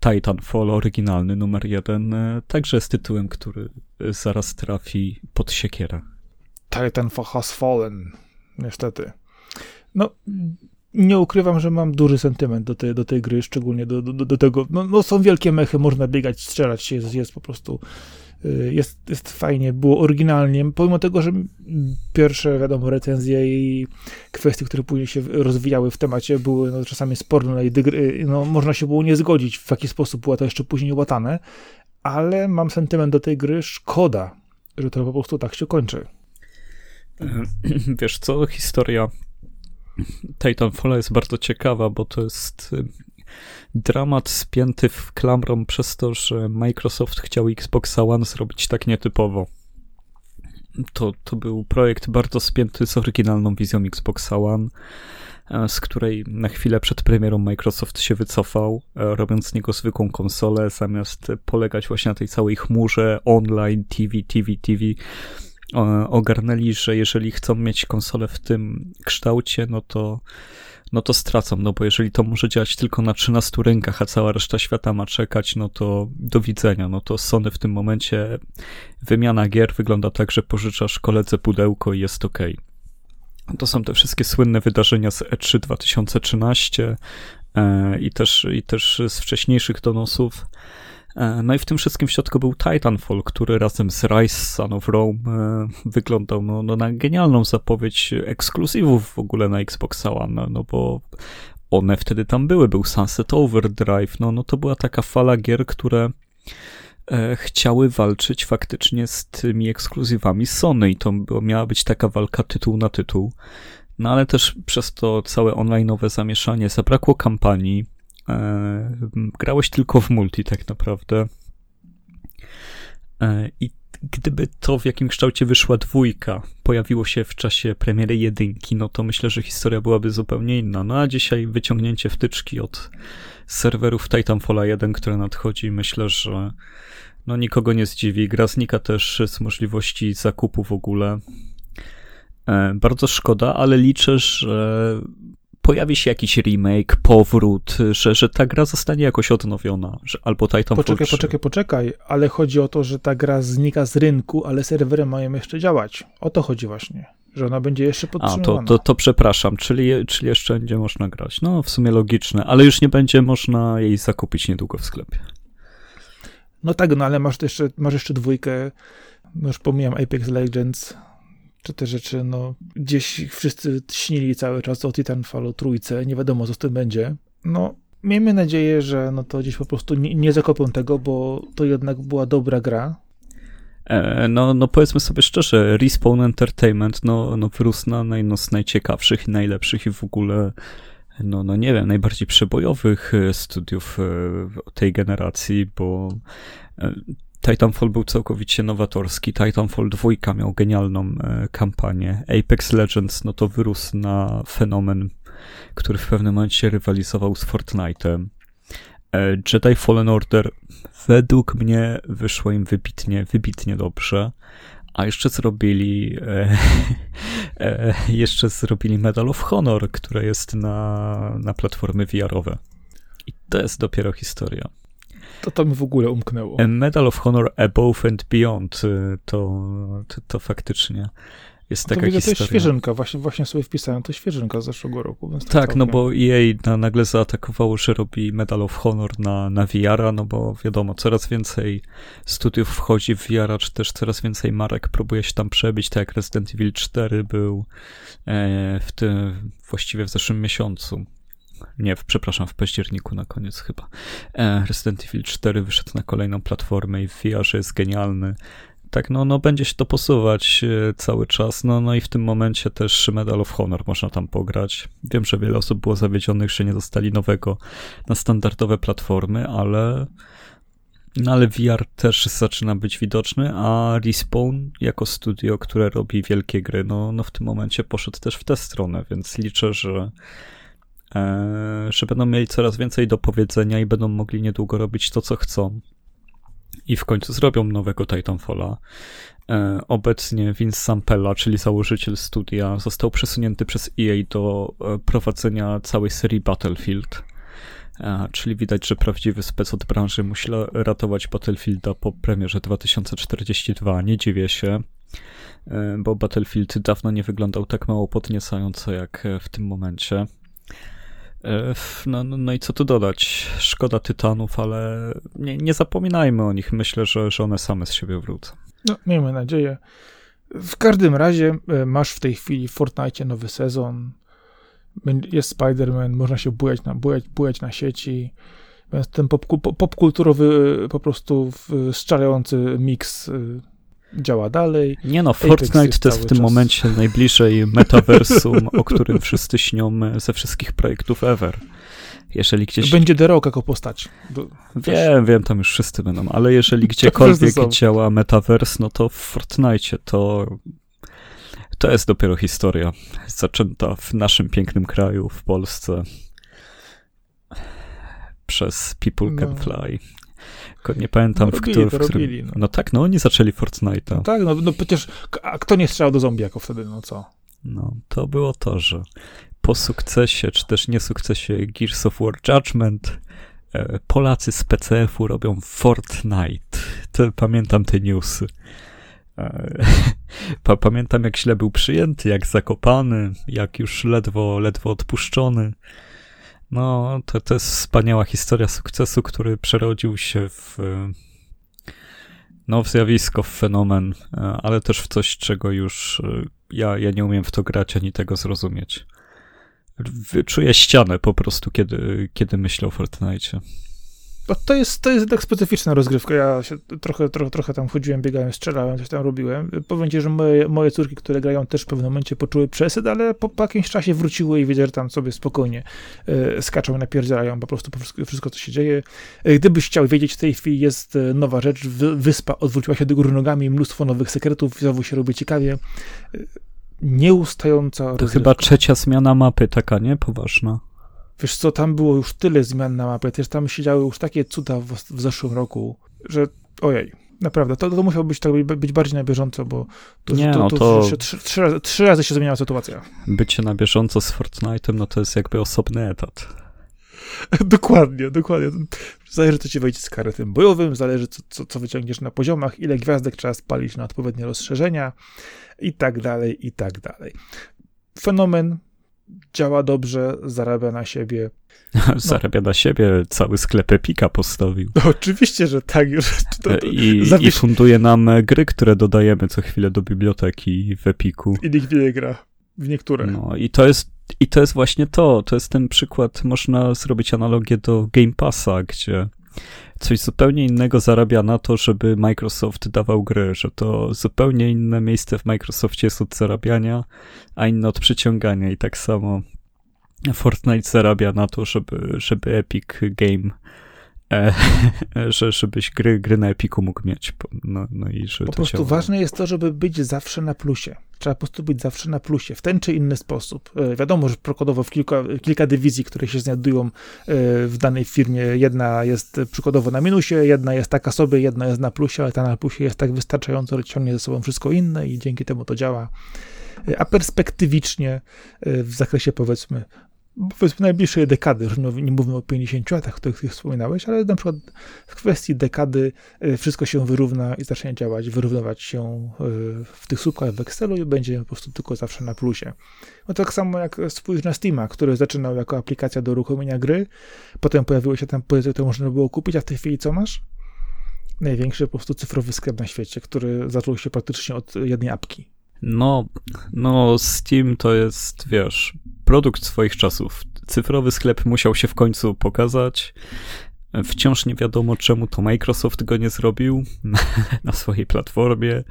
Titanfall oryginalny numer jeden e, także jest tytułem, który zaraz trafi pod siekierę. Titanfall has fallen, niestety. No, nie ukrywam, że mam duży sentyment do tej, do tej gry, szczególnie do, do, do tego. No, no, są wielkie mechy, można biegać, strzelać się, jest, jest po prostu. Y, jest, jest fajnie, było oryginalnie, pomimo tego, że pierwsze, wiadomo, recenzje i kwestie, które później się rozwijały w temacie, były no, czasami sporne i y, no, można się było nie zgodzić, w jaki sposób było to jeszcze później łatane, ale mam sentyment do tej gry, szkoda, że to po prostu tak się kończy. Wiesz co, historia Titanfalla jest bardzo ciekawa, bo to jest y, dramat spięty w klamrą przez to, że Microsoft chciał Xbox One zrobić tak nietypowo. To, to był projekt bardzo spięty z oryginalną wizją Xbox One, e, z której na chwilę przed premierą Microsoft się wycofał, e, robiąc z niego zwykłą konsolę, zamiast polegać właśnie na tej całej chmurze online, TV, TV, TV ogarnęli, że jeżeli chcą mieć konsolę w tym kształcie, no to, no to stracą, no bo jeżeli to może działać tylko na 13 rynkach, a cała reszta świata ma czekać, no to do widzenia. No to Sony w tym momencie wymiana gier wygląda tak, że pożyczasz koledze pudełko i jest ok. To są te wszystkie słynne wydarzenia z E3 2013 e, i, też, i też z wcześniejszych donosów. E, no i w tym wszystkim w środku był Titanfall, który razem z Rise Son of Rome e, wyglądał no, no na genialną zapowiedź ekskluzywów w ogóle na Xbox One, no bo one wtedy tam były, był Sunset Overdrive, no, no to była taka fala gier, które e, chciały walczyć faktycznie z tymi ekskluzywami Sony i to miała być taka walka tytuł na tytuł. No ale też przez to całe online'owe zamieszanie zabrakło kampanii, grałeś tylko w multi tak naprawdę. E, I gdyby to w jakim kształcie wyszła dwójka, pojawiło się w czasie premiery jedynki, no to myślę, że historia byłaby zupełnie inna. No a dzisiaj wyciągnięcie wtyczki od serwerów Titanfalla 1, które nadchodzi, myślę, że no nikogo nie zdziwi. Gra znika też z możliwości zakupu w ogóle. E, bardzo szkoda, ale liczę, że pojawi się jakiś remake, powrót, że, że ta gra zostanie jakoś odnowiona, że, albo Titanfall Poczekaj, 3. poczekaj, poczekaj, ale chodzi o to, że ta gra znika z rynku, ale serwery mają jeszcze działać. O to chodzi właśnie, że ona będzie jeszcze A, podtrzymywana. to, to, to przepraszam, czyli, czyli jeszcze będzie można grać. No, w sumie logiczne, ale już nie będzie można jej zakupić niedługo w sklepie. No tak, no ale masz jeszcze, masz jeszcze dwójkę, no już pomijam Apex Legends, czy te rzeczy, no gdzieś wszyscy śnili cały czas o Titanfallu trójce, nie wiadomo co z tym będzie. No, miejmy nadzieję, że no to gdzieś po prostu nie, nie zakopią tego, bo to jednak była dobra gra. E, no, no powiedzmy sobie szczerze, Respawn Entertainment no, no wyrósł na jedno z najciekawszych i najlepszych i w ogóle no, no nie wiem, najbardziej przebojowych e, studiów e, tej generacji, bo e, Titanfall był całkowicie nowatorski. Titanfall 2 miał genialną e, kampanię. Apex Legends, no to wyrósł na fenomen, który w pewnym momencie rywalizował z Fortnite'em. E, Jedi Fallen Order według mnie wyszło im wybitnie, wybitnie dobrze. A jeszcze zrobili e, e, jeszcze zrobili Medal of Honor, które jest na, na platformy VR-owe. I to jest dopiero historia. To to mi w ogóle umknęło. A Medal of Honor Above and Beyond y, to, to, to faktycznie jest No to taka to historia. jest świeżynka, właśnie, właśnie sobie wpisałem, to świeżynka z zeszłego roku. To Tak, no bo EA na, nagle zaatakowało, że robi Medal of Honor na, na VR-a, no bo wiadomo, coraz więcej studiów wchodzi w VR-a, czy też coraz więcej marek próbuje się tam przebić, tak jak Resident Evil 4 był e, w tym, właściwie w zeszłym miesiącu. Nie, w, przepraszam, w październiku na koniec chyba. E, Resident Evil 4 wyszedł na kolejną platformę i w VR jest genialny. Tak, no, no będzie się to posuwać e, cały czas, no, no i w tym momencie też Medal of Honor można tam pograć. Wiem, że wiele osób było zawiedzionych, że nie dostali nowego na standardowe platformy, ale no ale VR też zaczyna być widoczny, a Respawn jako studio, które robi wielkie gry, no, no w tym momencie poszedł też w tę stronę, więc liczę, że że będą mieli coraz więcej do powiedzenia i będą mogli niedługo robić to, co chcą. I w końcu zrobią nowego Titanfalla. E, obecnie Vince Sampella, czyli założyciel studia, został przesunięty przez EA do e, prowadzenia całej serii Battlefield. E, czyli widać, że prawdziwy spec od branży musi ratować Battlefielda po premierze 2042. Nie dziwię się, e, bo Battlefield dawno nie wyglądał tak mało podniecająco jak e, w tym momencie. E, No, no, no i co tu dodać? Szkoda tytanów, ale nie, nie zapominajmy o nich. Myślę, że, że one same z siebie wrócą. No, miejmy nadzieję. W każdym razie e, masz w tej chwili w Fortnite nowy sezon. Jest Spider-Man, można się bujać na, bujać, bujać na sieci. Więc ten popku- po- popkulturowy, e, po prostu strzelający miks działa dalej. Nie no, Fortnite to jest w tym czas. momencie najbliżej metaversum, o którym wszyscy śnią e, ze wszystkich projektów ever. Jeżeli gdzieś... Będzie The Rock jako postać. Do- Wiem, wiem, tam już wszyscy będą, ale jeżeli gdziekolwiek działa metaverse, no to w Fortnite to to jest dopiero historia zaczęta w naszym pięknym kraju, w Polsce przez People Can No. Fly. Nie pamiętam, No, w, robili w którym... robili, no. No tak, no oni zaczęli Fortnite'a. No tak, no, no przecież, a kto nie strzelał do zombie jako wtedy, no co? No, to było to, że po sukcesie, czy też niesukcesie Gears of War Judgment, e, Polacy z PCF-u robią Fortnite. To, pamiętam te newsy. E, pa pamiętam jak źle był przyjęty, jak zakopany, jak już ledwo, ledwo odpuszczony. No, to, to jest wspaniała historia sukcesu, który przerodził się w, no, w zjawisko, w fenomen, ale też w coś, czego już ja, ja nie umiem w to grać ani tego zrozumieć. Czuję ścianę po prostu, kiedy, kiedy myślę o Fortnite. To jest, to jest tak specyficzna rozgrywka. Ja się trochę, trochę, trochę tam chodziłem, biegałem, strzelałem, coś tam robiłem. Powiem ci, że moje, moje córki, które grają, też w pewnym momencie poczuły przesyt, ale po, po jakimś czasie wróciły i wiedzieli, że tam sobie spokojnie y, skaczą i napierdzielają po prostu po wszystko, wszystko, co się dzieje. Y, gdybyś chciał wiedzieć, w tej chwili jest e, nowa rzecz. Wyspa odwróciła się do góry nogami, mnóstwo nowych sekretów, znowu się robi ciekawie. Nieustająca To rozgrywka. chyba trzecia zmiana mapy, taka, nie? Poważna. Wiesz co, tam było już tyle zmian na mapie, też tam się działy już takie cuda w, w zeszłym roku, że ojej, naprawdę, to, to musiało być, tak, być bardziej na bieżąco, bo to, Nie, to, no to, to- trzy, trzy, razy, trzy razy się zmieniała sytuacja. Bycie na bieżąco z Fortnite'em, no to jest jakby osobny etat. dokładnie, dokładnie. Zależy, co ci wejdzie z karetem bojowym, zależy, co, co, co wyciągniesz na poziomach, ile gwiazdek trzeba spalić na odpowiednie rozszerzenia i tak dalej, i tak dalej. Fenomen działa dobrze, zarabia na siebie. Zarabia na siebie, cały sklep Epika postawił. No, oczywiście, że tak, już. To, to, I, I funduje nam gry, które dodajemy co chwilę do biblioteki w Epiku. I nikt nie gra w niektóre. No i to jest, i to jest właśnie to. To jest ten przykład, można zrobić analogię do Game Passa, gdzie coś zupełnie innego zarabia na to, żeby Microsoft dawał gry, że to zupełnie inne miejsce w Microsoftie jest od zarabiania, a inne od przyciągania. I tak samo Fortnite zarabia na to, żeby, żeby Epic Game e, że, żebyś gry, gry na Epiku mógł mieć. No, no i Po prostu ważne jest to, żeby być zawsze na plusie. Trzeba po prostu być zawsze na plusie, w ten czy inny sposób. E, Wiadomo, że przykładowo w kilka, kilka dywizji, które się znajdują e, w danej firmie, jedna jest przykładowo na minusie, jedna jest taka sobie, jedna jest na plusie, ale ta na plusie jest tak wystarczająco, że ciągnie ze sobą wszystko inne i dzięki temu to działa. A perspektywicznie w zakresie powiedzmy powiedzmy najbliższej dekady, już nie- mówimy o 50 latach, o których ty wspominałeś, ale na przykład w kwestii dekady y, wszystko się wyrówna i zacznie działać, wyrównywać się y, w tych słupkach w Excelu i będzie po prostu tylko zawsze na plusie. No tak samo jak spójrz na Steama, który zaczynał jako aplikacja do uruchomienia gry, potem pojawiły się tam pozycje, które można było kupić, a w tej chwili co masz? Największy po prostu cyfrowy sklep na świecie, który zaczął się praktycznie od jednej apki. No, no, Steam to jest, wiesz, produkt swoich czasów. Cyfrowy sklep musiał się w końcu pokazać. Wciąż nie wiadomo, czemu to Microsoft go nie zrobił na swojej platformie,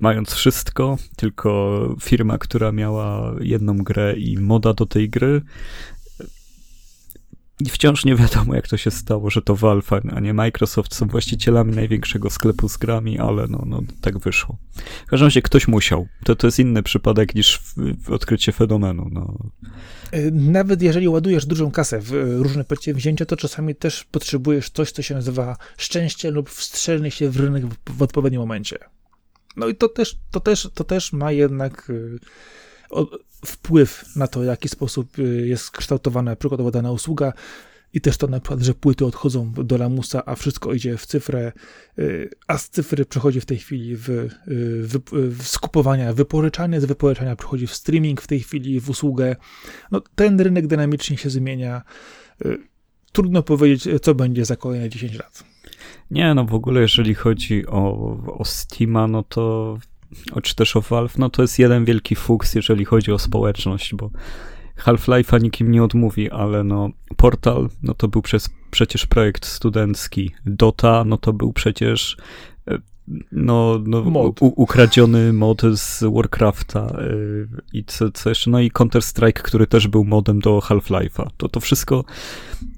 mając wszystko, tylko firma, która miała jedną grę i moda do tej gry. I wciąż nie wiadomo, jak to się stało, że to Valve, a nie Microsoft są właścicielami największego sklepu z grami, ale no, no tak wyszło. W każdym razie ktoś musiał. To, to jest inny przypadek niż odkrycie fenomenu. No. Y, Nawet jeżeli ładujesz dużą kasę w y, różne przedsięwzięcia, to czasami też potrzebujesz coś, co się nazywa szczęście lub wstrzelenie się w rynek w, w odpowiednim momencie. No i to też, to też, to też ma jednak y, wpływ na to, w jaki sposób y, jest kształtowana przykładowo dana usługa i też to na przykład, że płyty odchodzą do lamusa, a wszystko idzie w cyfrę, y, a z cyfry przechodzi w tej chwili w, y, w, w skupowania, wypożyczanie, z wypożyczania przechodzi w streaming w tej chwili, w usługę. No, ten rynek dynamicznie się zmienia. Trudno powiedzieć, co będzie za kolejne 10 lat. Nie, no w ogóle jeżeli chodzi o, o Steama, no to czy też o Valve, no to jest jeden wielki fuks, jeżeli chodzi o społeczność, bo Half-Life'a nikim nie odmówi, ale no Portal, no to był przez, przecież projekt studencki. Dota, no to był przecież e, no, no Mod. U, ukradziony mod z Warcrafta y, i co, co jeszcze, no i Counter-Strike, który też był modem do Half-Life'a. To, to wszystko,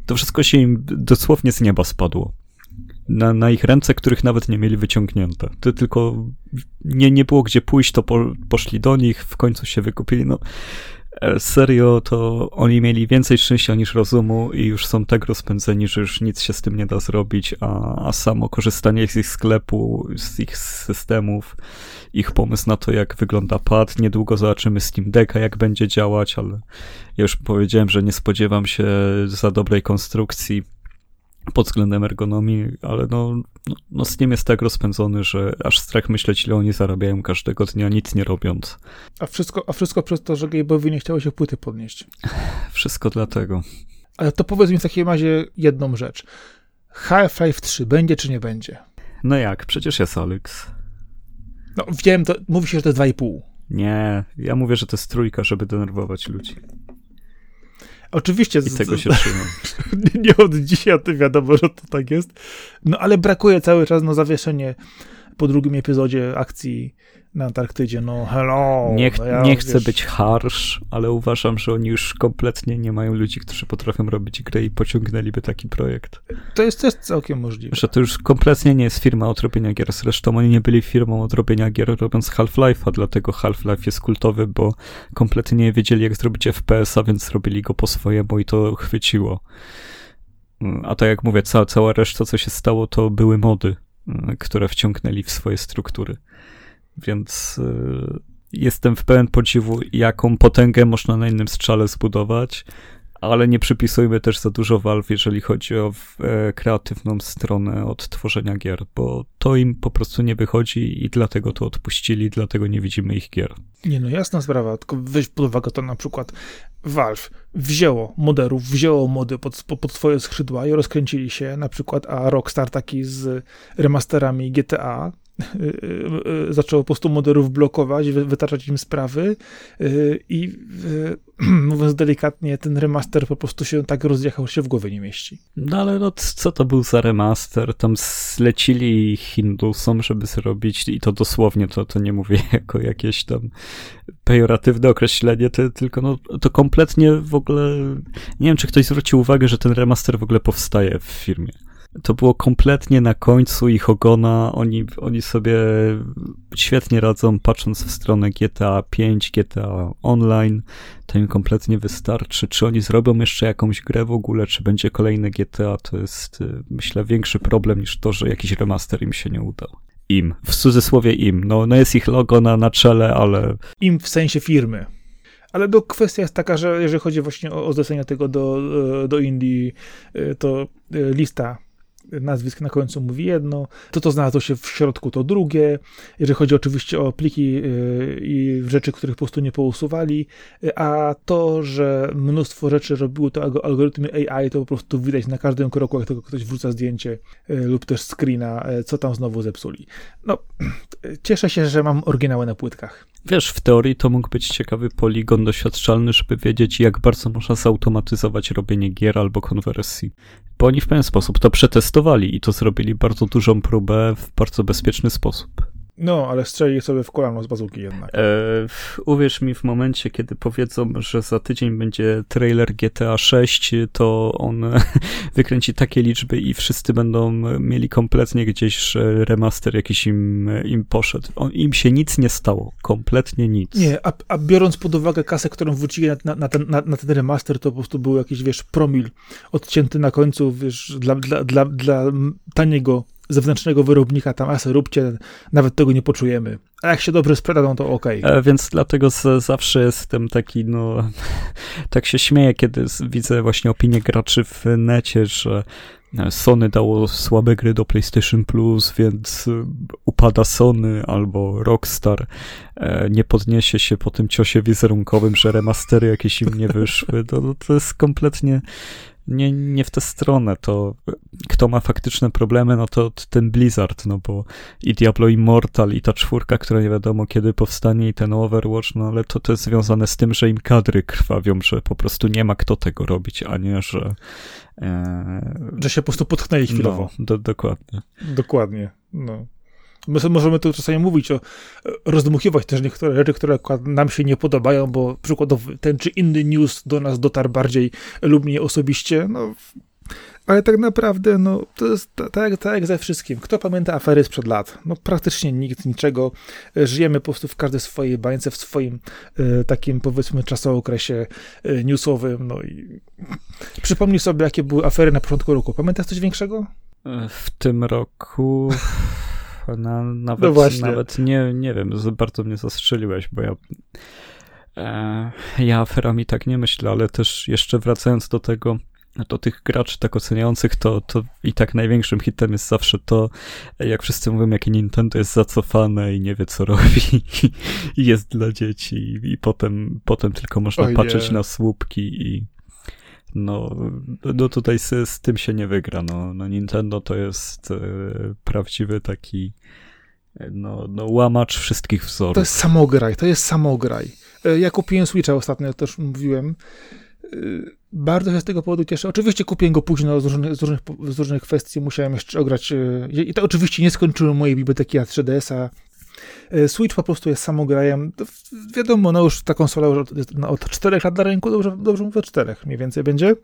to wszystko się im dosłownie z nieba spadło na, na ich ręce, których nawet nie mieli wyciągnięte. To tylko nie, nie było gdzie pójść, to po, poszli do nich, w końcu się wykupili. No, e, serio, to oni mieli więcej szczęścia niż rozumu i już są tak rozpędzeni, że już nic się z tym nie da zrobić, a, a samo korzystanie z ich sklepu, z ich systemów, ich pomysł na to, jak wygląda pad. Niedługo zobaczymy Steam Decka, jak będzie działać, ale ja już powiedziałem, że nie spodziewam się za dobrej konstrukcji pod względem ergonomii, ale no, no, no Steam jest tak rozpędzony, że aż strach myśleć, ile oni zarabiają każdego dnia, nic nie robiąc. A wszystko, a wszystko przez to, że Gabe'owi nie chciało się płyty podnieść. Wszystko dlatego. Ale to powiedz mi w takim razie jedną rzecz. Half-Life 3 będzie czy nie będzie? No jak, przecież jest Alex. No wiem, to mówi się, że to jest 2,5. Nie, ja mówię, że to jest trójka, żeby denerwować ludzi. Oczywiście. I z, tego się trzymam. nie od dzisiaj, ty wiadomo, że to tak jest. No ale brakuje cały czas no zawieszenie po drugim epizodzie akcji na Antarktydzie. No hello. Nie, no ja, nie chcę wiesz, być harsh, ale uważam, że oni już kompletnie nie mają ludzi, którzy potrafią robić gry i pociągnęliby taki projekt. To jest też całkiem możliwe. Że to już kompletnie nie jest firma od robienia gier. Zresztą oni nie byli firmą od robienia gier robiąc Half-Life'a, dlatego Half-Life jest kultowy, bo kompletnie nie wiedzieli jak zrobić FPS-a, więc zrobili go po swojemu i to chwyciło. A tak jak mówię, cała, cała reszta, co się stało, to były mody, które wciągnęli w swoje struktury. Więc y, jestem w pełen podziwu, jaką potęgę można na innym strzale zbudować, ale nie przypisujmy też za dużo Valve, jeżeli chodzi o e, kreatywną stronę od tworzenia gier, bo to im po prostu nie wychodzi i dlatego to odpuścili, dlatego nie widzimy ich gier. Nie no, jasna sprawa, tylko weź pod uwagę to na przykład Valve wzięło moderów, wzięło mody pod, pod swoje skrzydła i rozkręcili się na przykład, a Rockstar taki z remasterami GTA zaczęło po prostu moderów blokować, wytaczać im sprawy i mówiąc delikatnie, ten remaster po prostu się tak rozjechał, się w głowie nie mieści. No ale no, co to był za remaster? Tam zlecili Hindusom, żeby zrobić i to dosłownie, to, to nie mówię jako jakieś tam pejoratywne określenie, to, tylko no, to kompletnie w ogóle, nie wiem, czy ktoś zwrócił uwagę, że ten remaster w ogóle powstaje w firmie to było kompletnie na końcu ich ogona. Oni, oni sobie świetnie radzą, patrząc w stronę GTA 5, GTA Online. To im kompletnie wystarczy. Czy oni zrobią jeszcze jakąś grę w ogóle, czy będzie kolejne GTA, to jest, y, myślę, większy problem niż to, że jakiś remaster im się nie udał. Im, w cudzysłowie im. No, no jest ich logo na, na czele, ale. Im w sensie firmy. Ale do kwestia jest taka, że jeżeli chodzi właśnie o, o zlecenie tego do, do Indii, y, to y, lista nazwisk na końcu mówi jedno, to to znalazło się w środku to drugie, jeżeli chodzi oczywiście o pliki y, i rzeczy, których po prostu nie pousuwali, y, a to, że mnóstwo rzeczy robiły to algorytmy AI, to po prostu widać na każdym kroku, jak tylko ktoś wrzuca zdjęcie y, lub też screena, co tam znowu zepsuli. No, cieszę się, że mam oryginały na płytkach. Wiesz, w teorii to mógł być ciekawy poligon doświadczalny, żeby wiedzieć, jak bardzo można zautomatyzować robienie gier albo konwersji. Bo oni w pewien sposób to przetestowali i to zrobili bardzo dużą próbę w bardzo bezpieczny sposób. No, ale strzeli sobie w kolano z bazuki jednak. E, uwierz mi, w momencie, kiedy powiedzą, że za tydzień będzie trailer GTA 6, to on wykręci takie liczby i wszyscy będą mieli kompletnie gdzieś, remaster jakiś im, im poszedł. On, Im się nic nie stało. Kompletnie nic. Nie, a, a biorąc pod uwagę kasę, którą wrócili na, na, ten, na, na, ten remaster, to po prostu był jakiś, wiesz, promil odcięty na końcu, wiesz, dla, dla, dla, dla taniego zewnętrznego wyrobnika, tam asy róbcie, nawet tego nie poczujemy. A jak się dobrze sprzeda, no to. Okay. E, więc dlatego z, zawsze jestem taki, no, tak się śmieję, kiedy widzę właśnie opinię graczy w necie, że e, Sony dało słabe gry do PlayStation Plus, więc e, upada Sony albo Rockstar nie podniesie się po tym ciosie wizerunkowym, że remastery jakieś im nie wyszły. To, to jest kompletnie nie, nie w tę stronę, to kto ma faktyczne problemy, no to ten Blizzard, no bo i Diablo Immortal, i ta czwórka, która nie wiadomo kiedy powstanie, i ten Overwatch, no ale to, to jest związane z tym, że im kadry krwawią, że po prostu nie ma kto tego robić, a nie, że... E... Że się po prostu potknęli chwilowo. No, do, dokładnie. Dokładnie, no. My możemy tu czasami mówić o, rozdmuchiwać też niektóre rzeczy, które nam się nie podobają, bo przykładowo ten czy inny news do nas dotarł bardziej lub mniej osobiście, no ale tak naprawdę, no, to jest tak, tak jak ze wszystkim. Kto pamięta afery sprzed lat? No, praktycznie nikt, niczego. Żyjemy po prostu w każdej swojej bańce, w swoim y, takim, powiedzmy, czasookresie y, newsowym. No i przypomnij sobie, jakie były afery na początku roku. Pamiętasz coś większego? W tym roku na, nawet, no nawet nie, nie wiem, bardzo mnie zastrzeliłeś, bo ja e, ja aferami tak nie myślę, ale też jeszcze wracając do tego, to tych graczy tak oceniających, to, to i tak największym hitem jest zawsze to, jak wszyscy mówią, jakie Nintendo jest zacofane i nie wie, co robi i jest dla dzieci i, potem, potem tylko można Oj, patrzeć na słupki i no, no tutaj z, z tym się nie wygra. No, no Nintendo to jest e, prawdziwy taki no, no łamacz wszystkich wzorów. To jest samograj, to jest samograj. E, ja kupiłem Switcha ostatnio, też mówiłem. E, bardzo się z tego powodu cieszę. Oczywiście kupiłem go późno z różnych, z różnych, z różnych kwestii. Musiałem jeszcze ograć. E, I to oczywiście nie skończyłem mojej biblioteki a 3DS-a. Switch po prostu jest samograjem. Wiadomo, no już ta konsola już od, no, od 4 lat na rynku, dobrze, dobrze mówię, 4 mniej więcej będzie.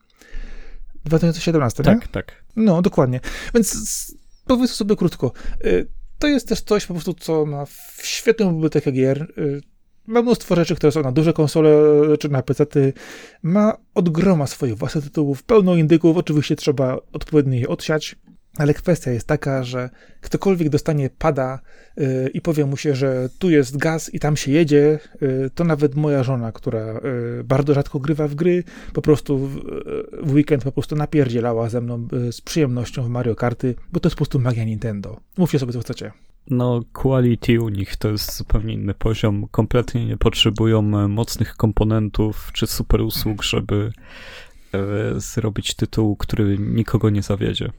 2017, tak? Nie? Tak, No, dokładnie. Więc powiedzmy sobie krótko. To jest też coś po prostu, co ma świetną bibliotekę gier. Ma mnóstwo rzeczy, które są na duże konsole czy na PC. Ma od groma swoich własnych tytułów, pełno indyków. Oczywiście trzeba odpowiednio je odsiać. Ale kwestia jest taka, że ktokolwiek dostanie pada yy, i powie mu się, że tu jest gaz i tam się jedzie, yy, to nawet moja żona, która yy, bardzo rzadko grywa w gry, po prostu w, w weekend po prostu napierdzielała ze mną y, z przyjemnością w Mario Karty, bo to jest po prostu magia Nintendo. Mówcie sobie, co chcecie. No, quality u nich to jest zupełnie inny poziom. Kompletnie nie potrzebują e, mocnych komponentów czy super usług, żeby e, zrobić tytuł, który nikogo nie zawiedzie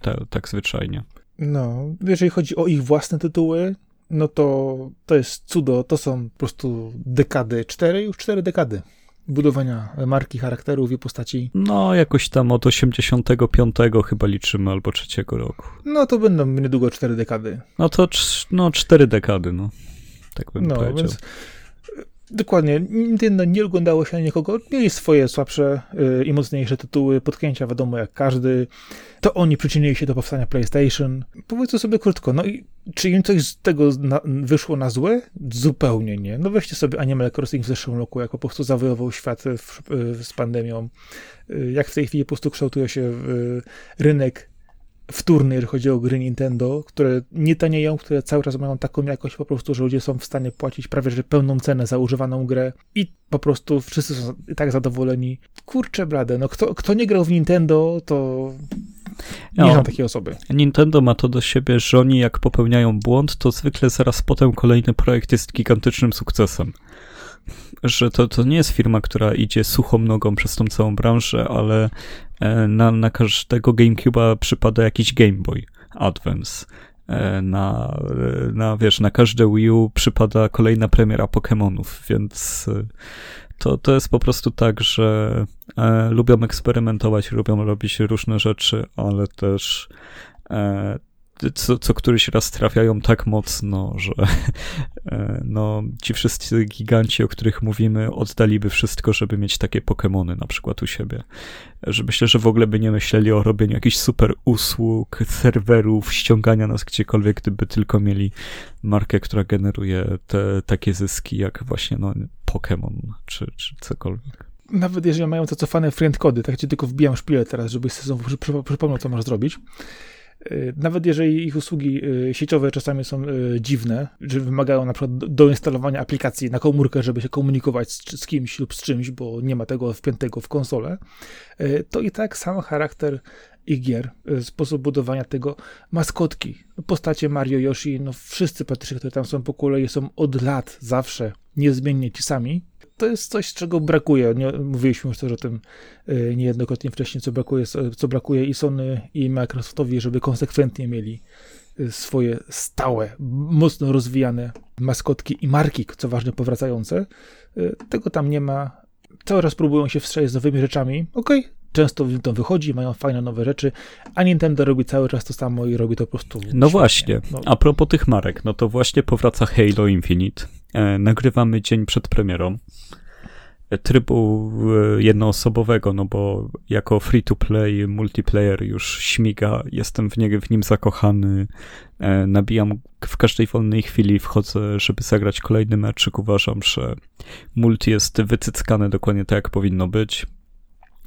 te, tak zwyczajnie. No, jeżeli chodzi o ich własne tytuły, no to to jest cudo, to są po prostu dekady, cztery, już cztery dekady budowania marki, charakterów i postaci. No, jakoś tam od 85 chyba liczymy, albo trzeciego roku. No, to będą niedługo cztery dekady. No to no, cztery dekady, no. Tak bym no, powiedział. Więc Dokładnie. Nintendo nie oglądało się na nikogo. Mieli swoje słabsze yy, i mocniejsze tytuły, potknięcia wiadomo jak każdy. To oni przyczynili się do powstania PlayStation. Powiedzmy sobie krótko, no i czy im coś z tego na, wyszło na złe? Zupełnie nie. No weźcie sobie Animal Crossing w zeszłym roku, jak po prostu zawojował świat w, w, z pandemią. Yy, jak w tej chwili po prostu kształtuje się yy, rynek wtórny, jeżeli chodzi o gry Nintendo, które nie tanieją, które cały czas mają taką jakość po prostu, że ludzie są w stanie płacić prawie że pełną cenę za używaną grę i po prostu wszyscy są tak zadowoleni. Kurczę blade, no kto, kto nie grał w Nintendo, to nie no, takiej osoby. Nintendo ma to do siebie, że oni jak popełniają błąd, to zwykle zaraz potem kolejny projekt jest gigantycznym sukcesem że to, to nie jest firma, która idzie suchą nogą przez tą całą branżę, ale na, na każdego GameCube'a przypada jakiś Game Boy Advance. E, na, e, na, wiesz, na każde Wii U przypada kolejna premiera Pokémonów, więc to, to jest po prostu tak, że e, lubią eksperymentować, lubią robić różne rzeczy, ale też e, co, co któryś raz trafiają tak mocno, że e, no, ci wszyscy giganci, o których mówimy, oddaliby wszystko, żeby mieć takie Pokémony na przykład u siebie. Że myślę, że w ogóle by nie myśleli o robieniu jakichś super usług, serwerów, ściągania nas gdziekolwiek, gdyby tylko mieli markę, która generuje te takie zyski, jak właśnie no, Pokémon czy, czy cokolwiek nawet jeżeli mają to cofane friend kody, tak ci tylko wbijam szpilę teraz, żebyś sobie przypomniał, co masz zrobić, nawet jeżeli ich usługi y, sieciowe czasami są y, dziwne, że wymagają na przykład doinstalowania aplikacji na komórkę, żeby się komunikować z, kimś lub z czymś, bo nie ma tego wpiętego w konsolę, to i tak sam charakter ich gier, sposób budowania tego, maskotki, postacie Mario, Yoshi, no wszyscy praktycznie, które tam są po kolei są od lat zawsze niezmiennie ci sami, to jest coś, czego brakuje. Nie, mówiliśmy już też o tym y, niejednokrotnie wcześniej, co brakuje, co brakuje i Sony, i Microsoftowi, żeby konsekwentnie mieli y, swoje stałe, mocno rozwijane maskotki i marki, co ważne, powracające. Tego tam nie ma. Cały czas próbują się wstrzelić z nowymi rzeczami. Okej, okay, często to wychodzi, mają fajne nowe rzeczy, a Nintendo robi cały czas to samo i robi to po prostu. No świetnie. właśnie, no. a propos tych marek, no to właśnie powraca Halo Infinite. E, nagrywamy dzień przed premierą trybu e, jednoosobowego, no bo jako free-to-play multiplayer już śmiga, jestem w, nie, w nim zakochany, e, nabijam w każdej wolnej chwili, wchodzę, żeby zagrać kolejny meczyk, uważam, że multi jest wycyckane dokładnie tak, jak powinno być.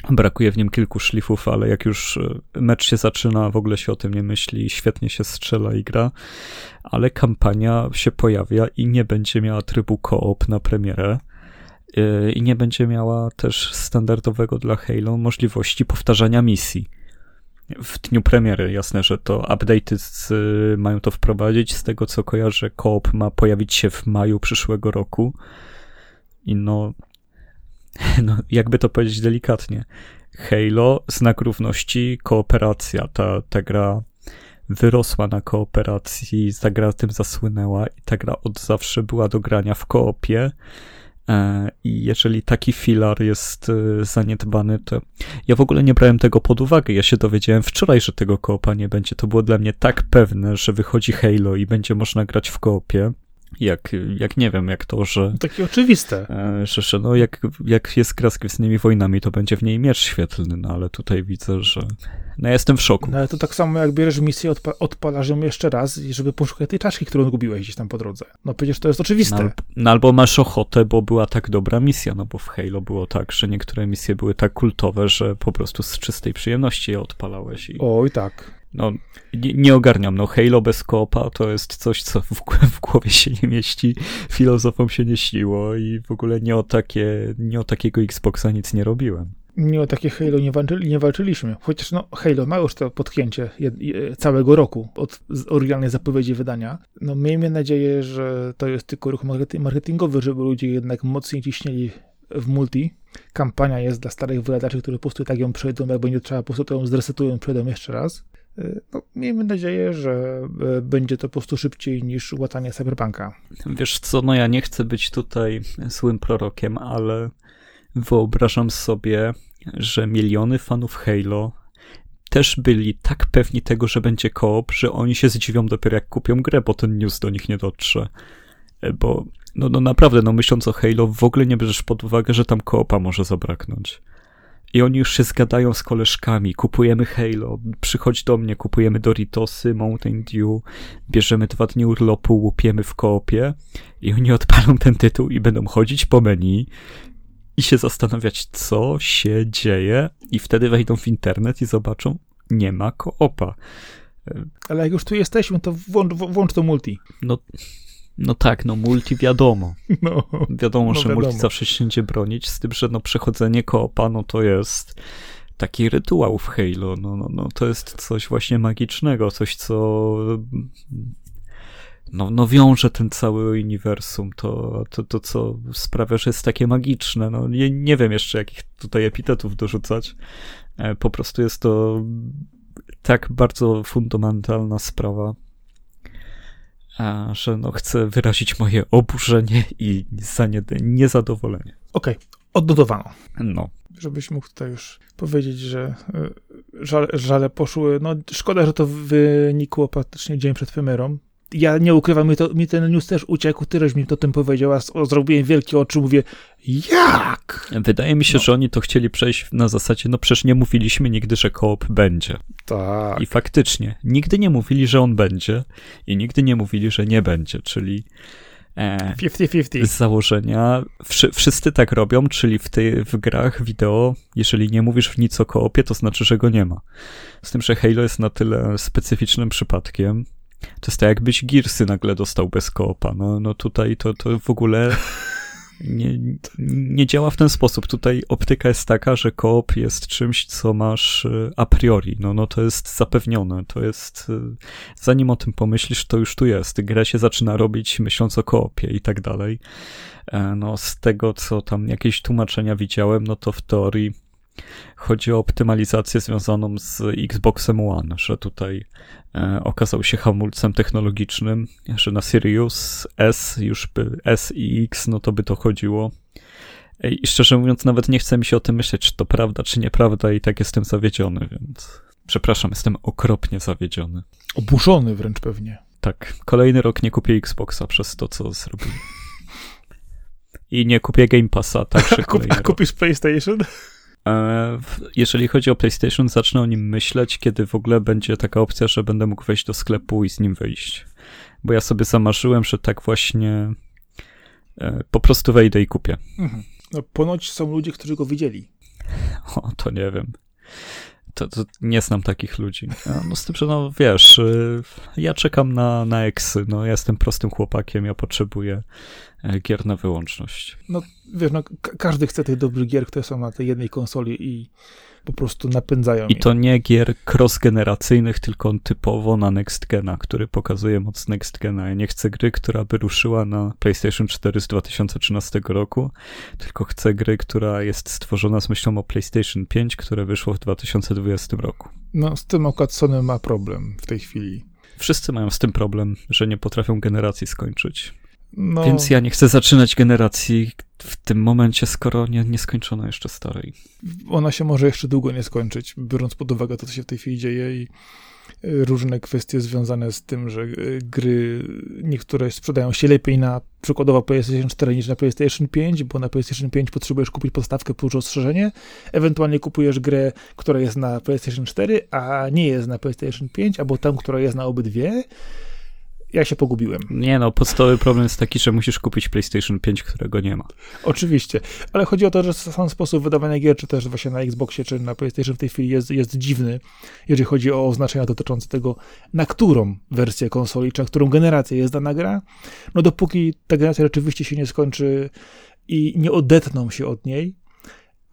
Brakuje w nim kilku szlifów, ale jak już e, mecz się zaczyna, w ogóle się o tym nie myśli, świetnie się strzela i gra, ale kampania się pojawia i nie będzie miała trybu koop na premierę yy, i nie będzie miała też standardowego dla Halo możliwości powtarzania misji. W dniu premiery, jasne, że to update'y z, mają to wprowadzić. Z tego co kojarzę, koop ma pojawić się w maju przyszłego roku. I no, no jakby to powiedzieć delikatnie, Halo, znak równości, kooperacja. Ta, ta gra wyrosła na kooperacji, ta gra tym zasłynęła i ta gra od zawsze była do grania w koopie. E, I jeżeli taki filar jest e, zaniedbany, to ja w ogóle nie brałem tego pod uwagę. Ja się dowiedziałem wczoraj, że tego koopa nie będzie. To było dla mnie tak pewne, że wychodzi Halo i będzie można grać w koopie jak, jak nie wiem, jak to, że... Takie oczywiste. E, że, że no, jak, jak jest gra z Gwiezdnymi Wojnami, to będzie w niej miecz świetlny, no ale tutaj widzę, że... No ja jestem w szoku. No ale to tak samo jak bierzesz misję, odpa odpalasz ją jeszcze raz, żeby poszukać tej czaszki, którą zgubiłeś gdzieś tam po drodze. No przecież to jest oczywiste. No, no albo masz ochotę, bo była tak dobra misja, no bo w Halo było tak, że niektóre misje były tak kultowe, że po prostu z czystej przyjemności je odpalałeś. I... Oj tak no, nie, nie, ogarniam. No, Halo bez koopa to jest coś, co w, w, głowie się nie mieści, filozofom się nie śniło i w ogóle nie o, takie, nie o takiego Xboxa nic nie robiłem. Nie o takie Halo nie, walczyli, nie walczyliśmy. Chociaż no, Halo ma już to podkięcie całego roku od oryginalnej zapowiedzi wydania. No, miejmy nadzieję, że to jest tylko ruch marketingowy, żeby ludzie jednak mocniej ciśnieli w multi. Kampania jest dla starych wydadaczy, którzy po prostu tak ją przejdą, jak będzie trzeba, po prostu ją zresetują, przejdą jeszcze raz. No, miejmy nadzieję, że y, będzie to po prostu szybciej niż łatanie cyberpunka. Wiesz co, no ja nie chcę być tutaj złym prorokiem, ale wyobrażam sobie, że miliony fanów Halo też byli tak pewni tego, że będzie koop, że oni się zdziwią dopiero jak kupią grę, bo ten news do nich nie dotrze. E, bo no, no naprawdę, no myśląc o Halo, w ogóle nie bierzesz pod uwagę, że tam koopa może zabraknąć. I oni już się zgadają z koleżkami, kupujemy Halo, przychodź do mnie, kupujemy Doritosy, Mountain Dew, bierzemy dwa dni urlopu, łupiemy w koopie i oni odpalą ten tytuł i będą chodzić po menu i się zastanawiać, co się dzieje i wtedy wejdą w internet i zobaczą, nie ma koopa. Ale jak już tu jesteśmy, to włącz, włącz to multi. No, no tak, no multi wiadomo. No, wiadomo, no że wiadomo. multi zawsze się będzie bronić, z tym, że no przechodzenie koopa, no to jest taki rytuał w Halo, no, no, no to jest coś właśnie magicznego, coś, co no, no wiąże ten cały uniwersum, to, to, to co sprawia, że jest takie magiczne. No, nie, nie wiem jeszcze, jakich tutaj epitetów dorzucać. E, po prostu jest to tak bardzo fundamentalna sprawa, a, że no chcę wyrazić moje oburzenie i niezadowolenie. Okej, okay. oddodowano. No. Żebyś mógł tutaj już powiedzieć, że e, żale, żale poszły. No szkoda, że to wynikło praktycznie dzień przed premierą, ja nie ukrywam, mi, to, mi ten news też uciekł, ty mi to tym powiedział, a zrobiłem wielkie oczy, mówię, jak? Wydaje mi się, no. że oni to chcieli przejść na zasadzie, no przecież nie mówiliśmy nigdy, że koop będzie. Tak. I faktycznie, nigdy nie mówili, że on będzie i nigdy nie mówili, że nie będzie, czyli 50-50. E, z założenia wszy, wszyscy tak robią, czyli w, tej, w grach wideo, jeżeli nie mówisz w nic o koopie, to znaczy, że go nie ma. Z tym, że Halo jest na tyle specyficznym przypadkiem, to jest tak, jakbyś Gearsy nagle dostał bez koopa. No, no tutaj to, to w ogóle nie, nie działa w ten sposób. Tutaj optyka jest taka, że koop jest czymś, co masz e, a priori. No, no to jest zapewnione. To jest, e, zanim o tym pomyślisz, to już tu jest. Gra się zaczyna robić myśląc o koopie i tak dalej. E, no, z tego, co tam jakieś tłumaczenia widziałem, no to w teorii Chodzi o optymalizację związaną z Xboxem One, że tutaj e, okazał się hamulcem technologicznym, że na Sirius S już by S i X, no to by to chodziło. I szczerze mówiąc, nawet nie chcę mi się o tym myśleć, czy to prawda, czy nieprawda, i tak jestem zawiedziony, więc przepraszam, jestem okropnie zawiedziony. Oburzony wręcz pewnie. Tak, kolejny rok nie kupię Xboxa przez to, co zrobiłem. I nie kupię Game Passa także A kupisz PlayStation? E, jeżeli chodzi o PlayStation, zacznę o nim myśleć, kiedy w ogóle będzie taka opcja, że będę mógł wejść do sklepu i z nim wyjść. Bo ja sobie zamarzyłem, że tak właśnie e, po prostu wejdę i kupię. Mhm. No, ponoć są ludzie, którzy go widzieli. O, to nie wiem. To, to nie znam takich ludzi. No z tym, że no wiesz, y, ja czekam na, na eksy, no ja jestem prostym chłopakiem, ja potrzebuję e, gier na wyłączność. No wiesz, no każdy chce tych dobrych gier, które są na tej jednej konsoli i po prostu napędzają I to nie gier cross-generacyjnych, tylko typowo na next gena, który pokazuje moc next gena. Ja nie chcę gry, która by ruszyła na PlayStation 4 z 2013 roku, tylko chcę gry, która jest stworzona z myślą o PlayStation 5, które wyszło w 2020 roku. No, z tym akurat Sony ma problem w tej chwili. Wszyscy mają z tym problem, że nie potrafią generacji skończyć. No. Więc ja nie chcę zaczynać generacji w tym momencie, skoro nie, nie skończono jeszcze starej. Ona się może jeszcze długo nie skończyć, biorąc pod uwagę to, co się w tej chwili dzieje i e, różne kwestie związane z tym, że e, gry niektóre sprzedają się lepiej na przykładowo PlayStation 4 niż na PlayStation 5, bo na PlayStation 5 potrzebujesz kupić podstawkę plus rozszerzenie, ewentualnie kupujesz grę, która jest na PlayStation 4, a nie jest na PlayStation 5, albo tam, która jest na obydwie ja się pogubiłem. Nie no, podstawowy problem jest taki, że musisz kupić PlayStation 5, którego nie ma. Oczywiście, ale chodzi o to, że sam sposób wydawania gier, czy też właśnie na Xboxie, czy na PlayStation w tej chwili jest, jest dziwny, jeżeli chodzi o oznaczenia dotyczące tego, na którą wersję konsoli, czy na którą generację jest dana gra. No dopóki ta generacja rzeczywiście się nie skończy i nie odetną się od niej,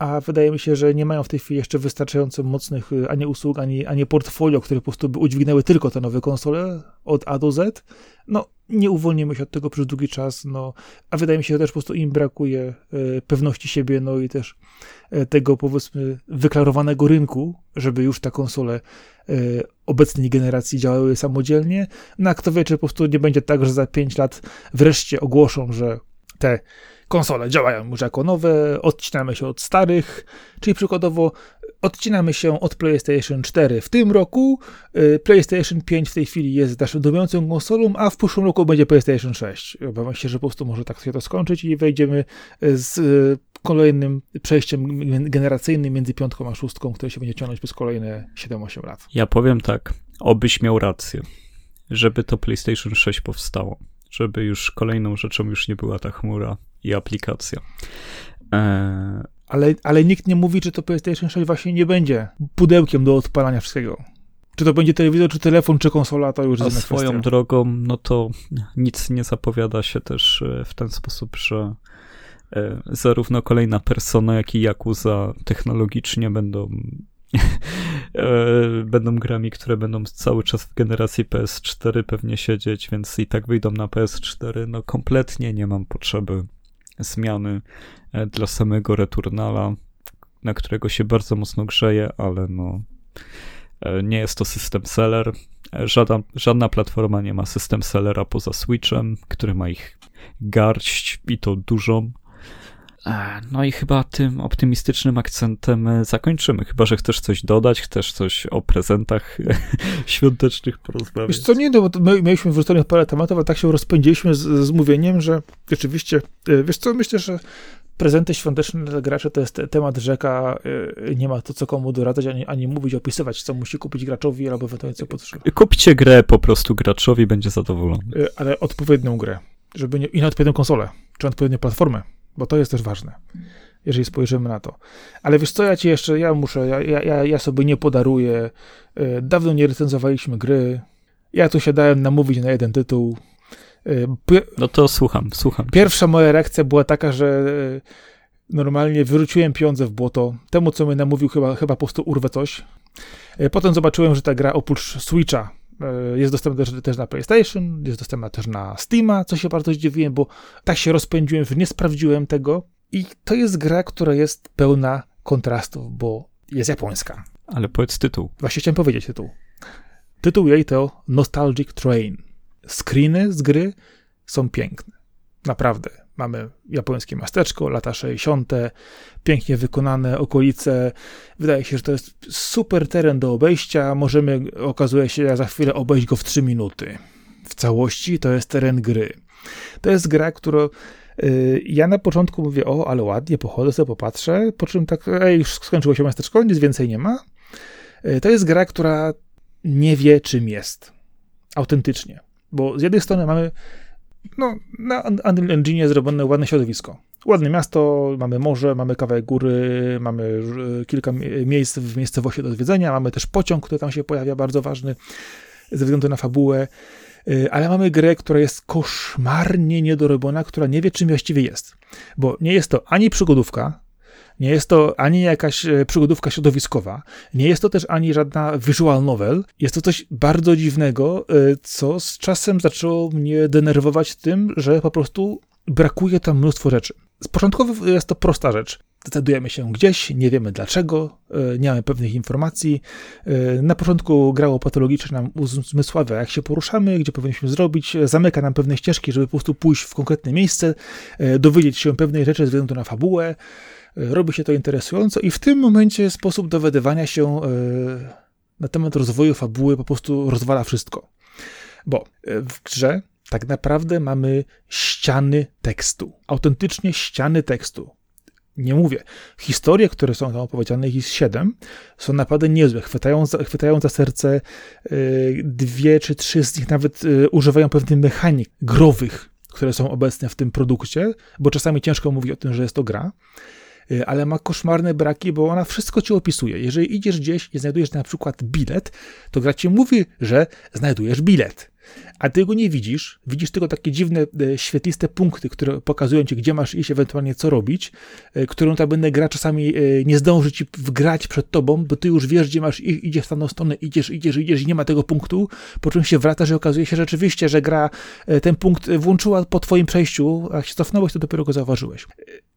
a wydaje mi się, że nie mają w tej chwili jeszcze wystarczająco mocnych y, ani usług, ani, ani portfolio, które po prostu by udźwignęły tylko te nowe konsole od A do Z. No, nie uwolnimy się od tego przez długi czas, no, a wydaje mi się, że też po prostu im brakuje y, pewności siebie, no i też y, tego, powiedzmy, wyklarowanego rynku, żeby już te konsole obecnej generacji działały samodzielnie. No, a kto wie, czy po prostu nie będzie tak, że za 5 lat wreszcie ogłoszą, że te konsole działają już jako nowe, odcinamy się od starych, czyli przykładowo odcinamy się od PlayStation 4 w tym roku, y, PlayStation 5 w tej chwili jest naszą dominującą konsolą, a w przyszłym roku będzie PlayStation 6. Obawiam się, że po prostu może tak się to skończyć i wejdziemy z y, kolejnym przejściem generacyjnym między piątką a szóstką, które się będzie ciągnąć przez kolejne 7-8 lat. Ja powiem tak, obyś miał rację, żeby to PlayStation 6 powstało żeby już kolejną rzeczą już nie była ta chmura i aplikacja. E... Ale, ale nikt nie mówi, czy to PlayStation 6 właśnie nie będzie pudełkiem do odpalania wszystkiego. Czy to będzie telewizor, czy telefon, czy konsola, to już jest swoją kwestia. drogą, no to nic nie zapowiada się też e, w ten sposób, że e, zarówno kolejna persona, jak i Yakuza technologicznie będą będą grami, które będą cały czas w generacji PS4 pewnie siedzieć, więc i tak wyjdą na PS4. No kompletnie nie mam potrzeby zmiany e, dla samego Returnala, na którego się bardzo mocno grzeje, ale no e, nie jest to system seller. Żadna, żadna platforma nie ma system sellera poza Switchem, który ma ich garść i to dużą. No i chyba tym optymistycznym akcentem e, zakończymy. Chyba, że chcesz coś dodać, chcesz coś o prezentach świątecznych porozmawiać. Wiesz co, nie, no, bo my mieliśmy wrzuconych parę tematów, ale tak się rozpędziliśmy z, z mówieniem, że rzeczywiście, e, wiesz co, myślę, że prezenty świąteczne dla graczy to jest temat rzeka, e, nie ma to co komu doradzać, ani, ani mówić, opisywać, co musi kupić graczowi, albo ewentualnie co potrzeba. Kupcie grę po prostu graczowi, będzie zadowolony. Ale odpowiednią grę, żeby nie, i na odpowiednią konsolę, czy odpowiednią platformę bo to jest też ważne, jeżeli spojrzymy na to. Ale wiesz co, ja ci jeszcze, ja muszę, ja, ja, ja sobie nie podaruję, e, dawno nie recenzowaliśmy gry, ja tu się dałem namówić na jeden tytuł. E, no to słucham, słucham. Pierwsza moja reakcja była taka, że e, normalnie wyrzuciłem pieniądze w błoto. Temu, co mnie namówił, chyba, chyba po prostu urwę coś. Potem zobaczyłem, że ta gra oprócz Switcha jest dostępna też, też na PlayStation, jest dostępna też na Steama, co się bardzo zdziwiłem, bo tak się rozpędziłem, że nie sprawdziłem tego. I to jest gra, która jest pełna kontrastów, bo jest japońska. Ale powiedz tytuł. Właśnie chciałem powiedzieć tytuł. Tytuł jej to Nostalgic Train. Screeny z gry są piękne. Naprawdę. Mamy japońskie miasteczko, lata 60., pięknie wykonane okolice. Wydaje się, że to jest super teren do obejścia. Możemy, okazuje się, za chwilę obejść go w 3 minuty. W całości to jest teren gry. To jest gra, którą yy, ja na początku mówię, o, ale ładnie, pochodzę sobie, popatrzę, po czym tak, ej, już skończyło się miasteczko, nic więcej nie ma. Yy, to jest gra, która nie wie, czym jest. Autentycznie. Bo z jednej strony mamy no, na Unreal Engine zrobione ładne środowisko. Ładne miasto, mamy morze, mamy kawałek góry, mamy kilka miejsc w miejscowości do zwiedzenia, mamy też pociąg, który tam się pojawia, bardzo ważny ze względu na fabułę, y, ale mamy grę, która jest koszmarnie niedorobiona, która nie wie, czym właściwie jest. Bo nie jest to ani przygodówka, nie jest to ani jakaś e, przygodówka środowiskowa, nie jest to też ani żadna visual novel. Jest to coś bardzo dziwnego, e, co z czasem zaczęło mnie denerwować tym, że po prostu brakuje tam mnóstwo rzeczy. Z początku jest to prosta rzecz. Zdecydujemy się gdzieś, nie wiemy dlaczego, e, nie mamy pewnych informacji. Na początku grało patologicznie nam uzmysławia, jak się poruszamy, gdzie powinniśmy zrobić, zamyka nam pewne ścieżki, żeby po prostu pójść w konkretne miejsce, dowiedzieć się pewnej rzeczy ze względu na fabułę robi się to interesująco i w tym momencie sposób dowiadywania się e, na temat rozwoju fabuły po prostu rozwala wszystko. Bo e, w grze tak naprawdę mamy ściany tekstu. Autentycznie ściany tekstu. Nie mówię. Historie, które są tam opowiedziane, ich jest siedem, są naprawdę niezłe. Chwytają za, chwytają za serce e, dwie czy trzy z nich nawet używają pewnych mechanik growych, które są obecne w tym produkcie, bo czasami ciężko mówić o tym, że jest to gra. Y, ale ma koszmarne braki, bo ona wszystko ci opisuje. Jeżeli idziesz gdzieś i znajdujesz na przykład bilet, to gra ci mówi, że znajdujesz bilet. A ty go nie widzisz, widzisz tylko takie dziwne, e, świetliste punkty, które pokazują ci, gdzie masz iść, ewentualnie co robić, e, którą ta będę gra czasami e, nie zdąży ci wgrać przed tobą, bo ty już wiesz, gdzie masz iść, idziesz w daną stronę, idziesz, idziesz, idziesz i nie ma tego punktu, po czym się wracasz i okazuje się rzeczywiście, że gra ten punkt włączyła po twoim przejściu, a jak się cofnąłeś, to dopiero go zauważyłeś.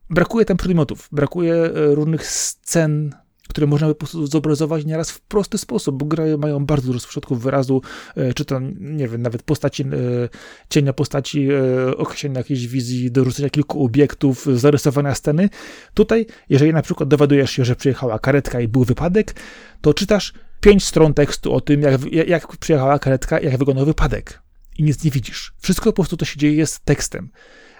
Brakuje tam przedmiotów, brakuje różnych scen, które można by po prostu zobrazować nieraz w prosty sposób, bo gry mają bardzo dużo środków wyrazu, e, czy to, nie wiem, nawet postaci, e, cienia postaci, określenia jakiejś wizji, dorzucenia kilku obiektów, zarysowania sceny. Tutaj, jeżeli na przykład dowiadujesz się, że przyjechała karetka i był wypadek, to czytasz pięć stron tekstu o tym, jak, jak przyjechała karetka, jak wyglądał wypadek. I nic nie widzisz. Wszystko po prostu to się dzieje jest tekstem.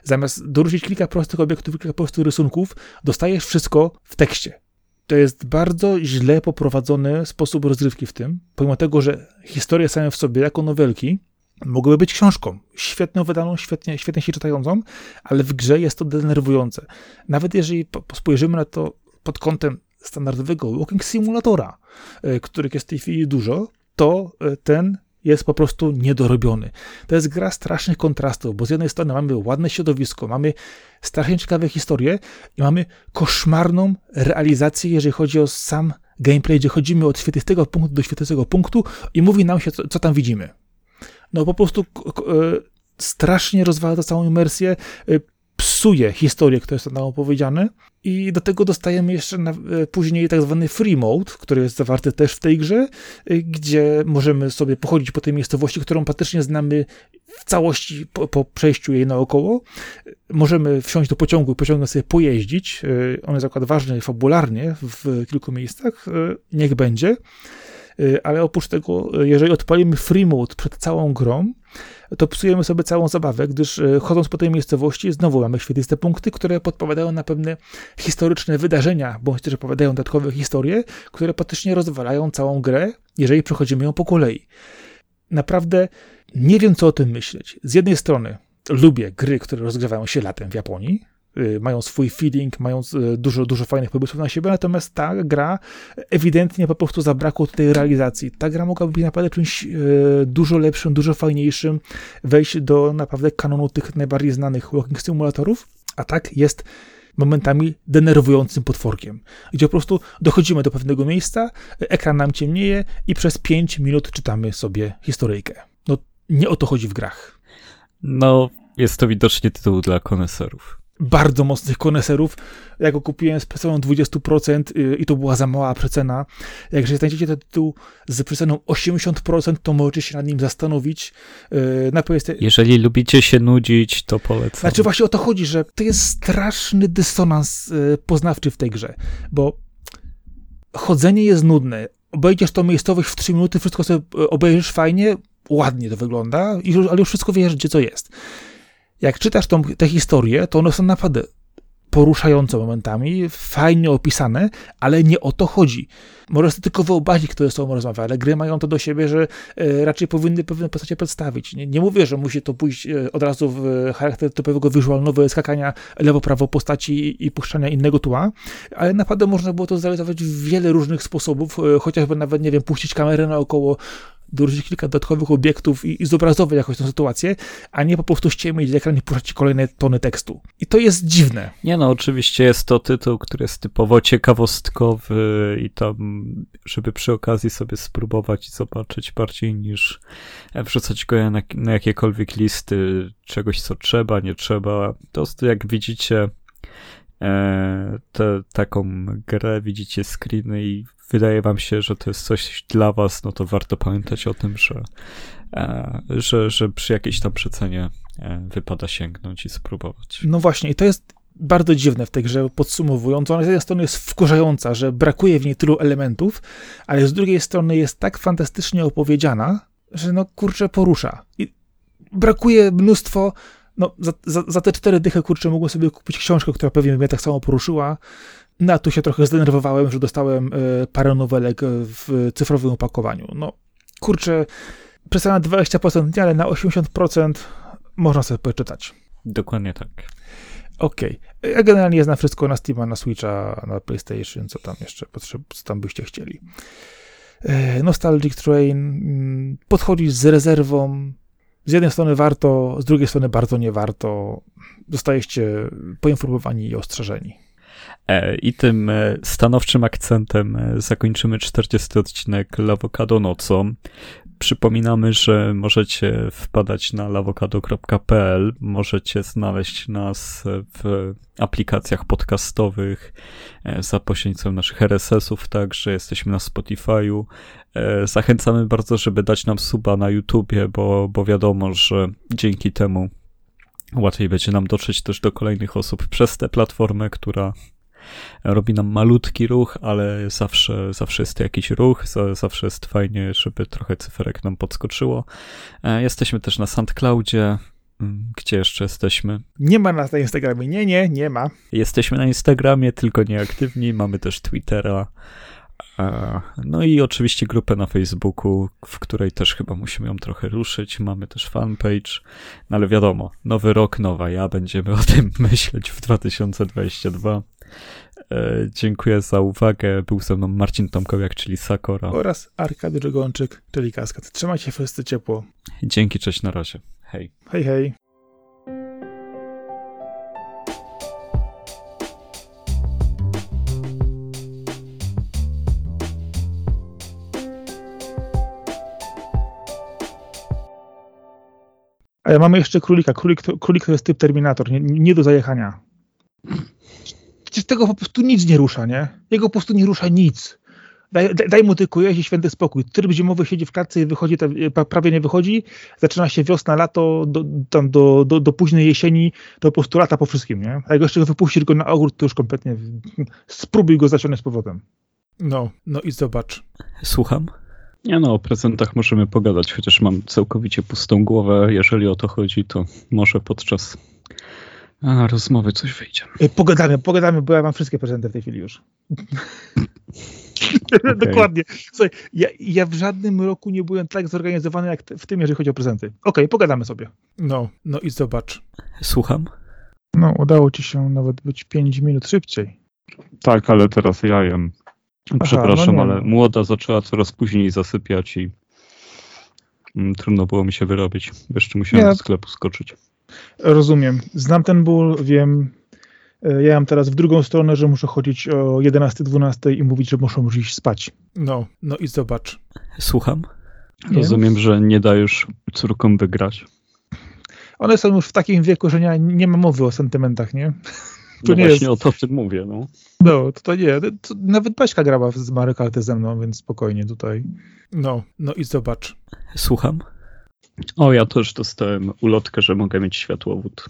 Zamiast dorzucić kilka prostych obiektów, kilka prostych rysunków, dostajesz wszystko w tekście. To jest bardzo źle poprowadzony sposób rozrywki w tym, pomimo tego, że historie same w sobie, jako nowelki, mogłyby być książką, świetną wydaną, świetnie, świetnie się czytającą, ale w grze jest to denerwujące. Nawet jeżeli spojrzymy na to pod kątem standardowego walking simulatora, e, których jest w tej chwili dużo, to e, ten jest po prostu niedorobiony. To jest gra strasznych kontrastów, bo z jednej strony mamy ładne środowisko, mamy strasznie ciekawe historie i mamy koszmarną realizację, jeżeli chodzi o sam gameplay, gdzie chodzimy od świetlistego punktu do świetlistego punktu i mówi nam się, co, co tam widzimy. No po prostu e, strasznie rozwala to całą imersję, e, psuje historię, która jest tam opowiedziane i do tego dostajemy jeszcze na, e, później tak zwany free mode, który jest zawarty też w tej grze, e, gdzie możemy sobie pochodzić po tej miejscowości, którą praktycznie znamy w całości po, po przejściu jej naokoło. Możemy wsiąść do pociągu i pociągiem sobie pojeździć. E, on jest akurat ważny fabularnie w kilku miejscach. Niech będzie. Ale oprócz tego, jeżeli odpalimy free mode przed całą grą, to psujemy sobie całą zabawę, gdyż e, chodząc po tej miejscowości znowu mamy świetliste punkty, które podpowiadają na pewne historyczne wydarzenia, bądź też opowiadają dodatkowe historie, które praktycznie rozwalają całą grę, jeżeli przechodzimy ją po kolei. Naprawdę nie wiem, co o tym myśleć. Z jednej strony lubię gry, które rozgrywają się latem w Japonii, mają swój feeling, mają y, dużo, dużo fajnych pomysłów na siebie, natomiast ta gra ewidentnie po prostu zabrakło tej realizacji. Ta gra mogłaby być naprawdę czymś y, dużo lepszym, dużo fajniejszym, wejść do naprawdę kanonu tych najbardziej znanych walking simulatorów, a tak jest momentami denerwującym potworkiem, gdzie po prostu dochodzimy do pewnego miejsca, ekran nam ciemnieje i przez 5 minut czytamy sobie historyjkę. No, nie o to chodzi w grach. No, jest to widocznie tytuł dla koneserów bardzo mocnych koneserów. Ja go kupiłem z preceną 20% y, i to była za mała przecena. Jak znajdziecie ten tytuł z przeceną 80%, to możecie się nad nim zastanowić. Y, na Jeżeli lubicie się nudzić, to polecam. Znaczy właśnie o to chodzi, że to jest straszny dysonans y, poznawczy w tej grze, bo chodzenie jest nudne. Obejdziesz tą miejscowość w 3 minuty, wszystko sobie obejrzysz fajnie, ładnie to wygląda, ale już wszystko wiesz, gdzie co jest jak czytasz tą, te historie, to one są naprawdę poruszające momentami, fajnie opisane, ale nie o to chodzi. Może sobie tylko wyobrazić, kto jest sobą rozmawia, ale gry mają to do siebie, że e, raczej powinny pewne postacie przedstawić. Nie, nie mówię, że musi to pójść e, od razu w charakter typowego wizualnego skakania lewo-prawo postaci i puszczania innego tła, ale naprawdę można było to zrealizować w wiele różnych sposobów, e, chociażby nawet, nie wiem, puścić kamerę naokoło, dorzucić kilka dodatkowych obiektów i, i zobrazować jakoś tę sytuację, a nie po prostu ściemnić ekran i puszczać kolejne tony tekstu. I to jest dziwne. Nie no, oczywiście jest to tytuł, który jest typowo ciekawostkowy i tam, żeby przy okazji sobie spróbować i zobaczyć bardziej niż wrzucać go na, na jakiekolwiek listy czegoś, co trzeba, nie trzeba. To jak widzicie e, te, taką grę, widzicie screeny i wydaje wam się, że to jest coś dla was, no to warto pamiętać o tym, że, e, że, że przy jakiejś tam przecenie e, wypada sięgnąć i spróbować. No właśnie, i to jest bardzo dziwne w tej grze, podsumowując. Ona z jednej strony jest wkurzająca, że brakuje w niej tylu elementów, ale z drugiej strony jest tak fantastycznie opowiedziana, że no kurczę porusza. I brakuje mnóstwo no, za, za, za, te cztery dychy, kurczę, mogłem sobie kupić książkę, która pewnie mnie tak samo poruszyła. No, a tu się trochę zdenerwowałem, że dostałem e, parę nowelek w cyfrowym opakowaniu. No, kurczę, przez na 20% nie, ale na 80% można sobie poczytać. Dokładnie tak. Okej. Okay. Ja generalnie znam wszystko na Steama, na Switcha, na PlayStation, co tam jeszcze potrzeb, co tam byście chcieli. E, Nostalgic Train mm, podchodzi z rezerwą. Z jednej strony warto, z drugiej strony bardzo nie warto. Zostajecie poinformowani i ostrzeżeni. E, I tym e, stanowczym akcentem e, zakończymy 40 odcinek Lawokado nocą. Przypominamy, że możecie wpadać na lawokado.pl, możecie znaleźć nas w aplikacjach podcastowych za pośrednictwem naszych RSS-ów, także jesteśmy na Spotify'u. Zachęcamy bardzo, żeby dać nam suba na YouTubie, bo, bo wiadomo, że dzięki temu łatwiej będzie nam dotrzeć też do kolejnych osób przez tę platformę, która robi nam malutki ruch, ale zawsze, zawsze jest jakiś ruch, zawsze jest fajnie, żeby trochę cyferek nam podskoczyło. E, jesteśmy też na SoundCloudzie, mm, gdzie jeszcze jesteśmy? Nie ma nas na Instagramie. Nie, nie, nie ma. Jesteśmy na Instagramie, tylko nieaktywni. Mamy też Twittera. No i oczywiście grupę na Facebooku, w której też chyba musimy ją trochę ruszyć. Mamy też fanpage, no ale wiadomo, nowy rok, nowa ja, będziemy o tym myśleć w 2022. E, dziękuję za uwagę. Był ze mną Marcin Tomkowiak, czyli Sakora. Oraz Arkady Drzegończyk, czyli Kaskad. Trzymajcie się wszyscy ciepło. Dzięki, cześć, na razie. Hej. Hej, hej. Mamy jeszcze królika. Królik to, królik to jest typ Terminator, nie, nie do zajechania. Przecież tego po prostu nic nie rusza, nie? Jego po prostu nie rusza nic. Daj, daj, daj mu tylko jeść i święty spokój. Tryb zimowy siedzi w klatce i wychodzi, prawie nie wychodzi. Zaczyna się wiosna, lato, do, tam do, do, do późnej jesieni, to po prostu lata po wszystkim, nie? A jak jeszcze wypuścisz go na ogród, to już kompletnie spróbuj go zaciągnąć z powrotem. No, no i zobacz. Słucham? Nie no, o prezentach możemy pogadać, chociaż mam całkowicie pustą głowę. Jeżeli o to chodzi, to może podczas a, rozmowy coś wyjdzie. E, pogadamy, pogadamy, bo ja mam wszystkie prezenty w tej chwili już. Okay. Dokładnie. Słuchaj, ja, ja, w żadnym roku nie byłem tak zorganizowany jak w tym, jeżeli chodzi o prezenty. Okej, okay, pogadamy sobie. No, no i zobacz. Słucham? No, udało ci się nawet być 5 minut szybciej. Tak, ale teraz ja jem. Przepraszam, Aha, no ale młoda zaczęła coraz później zasypiać i mm, trudno było mi się wyrobić. Jeszcze musiałem do sklepu skoczyć. Rozumiem. Znam ten ból, wiem. E, ja mam teraz w drugą stronę, że muszę chodzić o 11-12 i mówić, że muszą już iść spać. No, no i zobacz. Słucham? Rozumiem, że nie da już córkom wygrać. One są już w takim wieku, że nie, nie ma mowy o sentymentach, nie? To no nie właśnie jest... o to tym mówię, no. No, to, to nie. To nawet Baśka grała z Mario Karty ze mną, więc spokojnie tutaj. No, no i zobacz. Słucham? O, ja też dostałem ulotkę, że mogę mieć światłowód.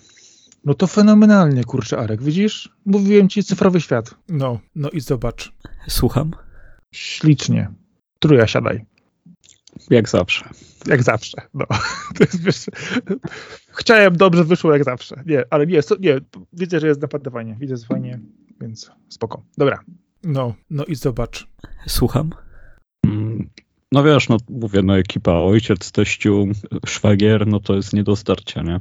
No to fenomenalnie, kurczę, Arek, widzisz? Mówiłem ci cyfrowy świat. No, no i zobacz. Słucham? Ślicznie. Truja, siadaj. Jak zawsze. Jak zawsze, no. To jest, wiesz, chciałem, dobrze wyszło jak zawsze. Nie, ale nie, nie widzę, że jest naprawdę fajnie. Widzę, że fajnie, więc spoko. Dobra. No, no i zobacz. Słucham? Mm, no wiesz, no mówię, no ekipa ojciec, teściu, szwagier, no to jest nie do starcia, nie?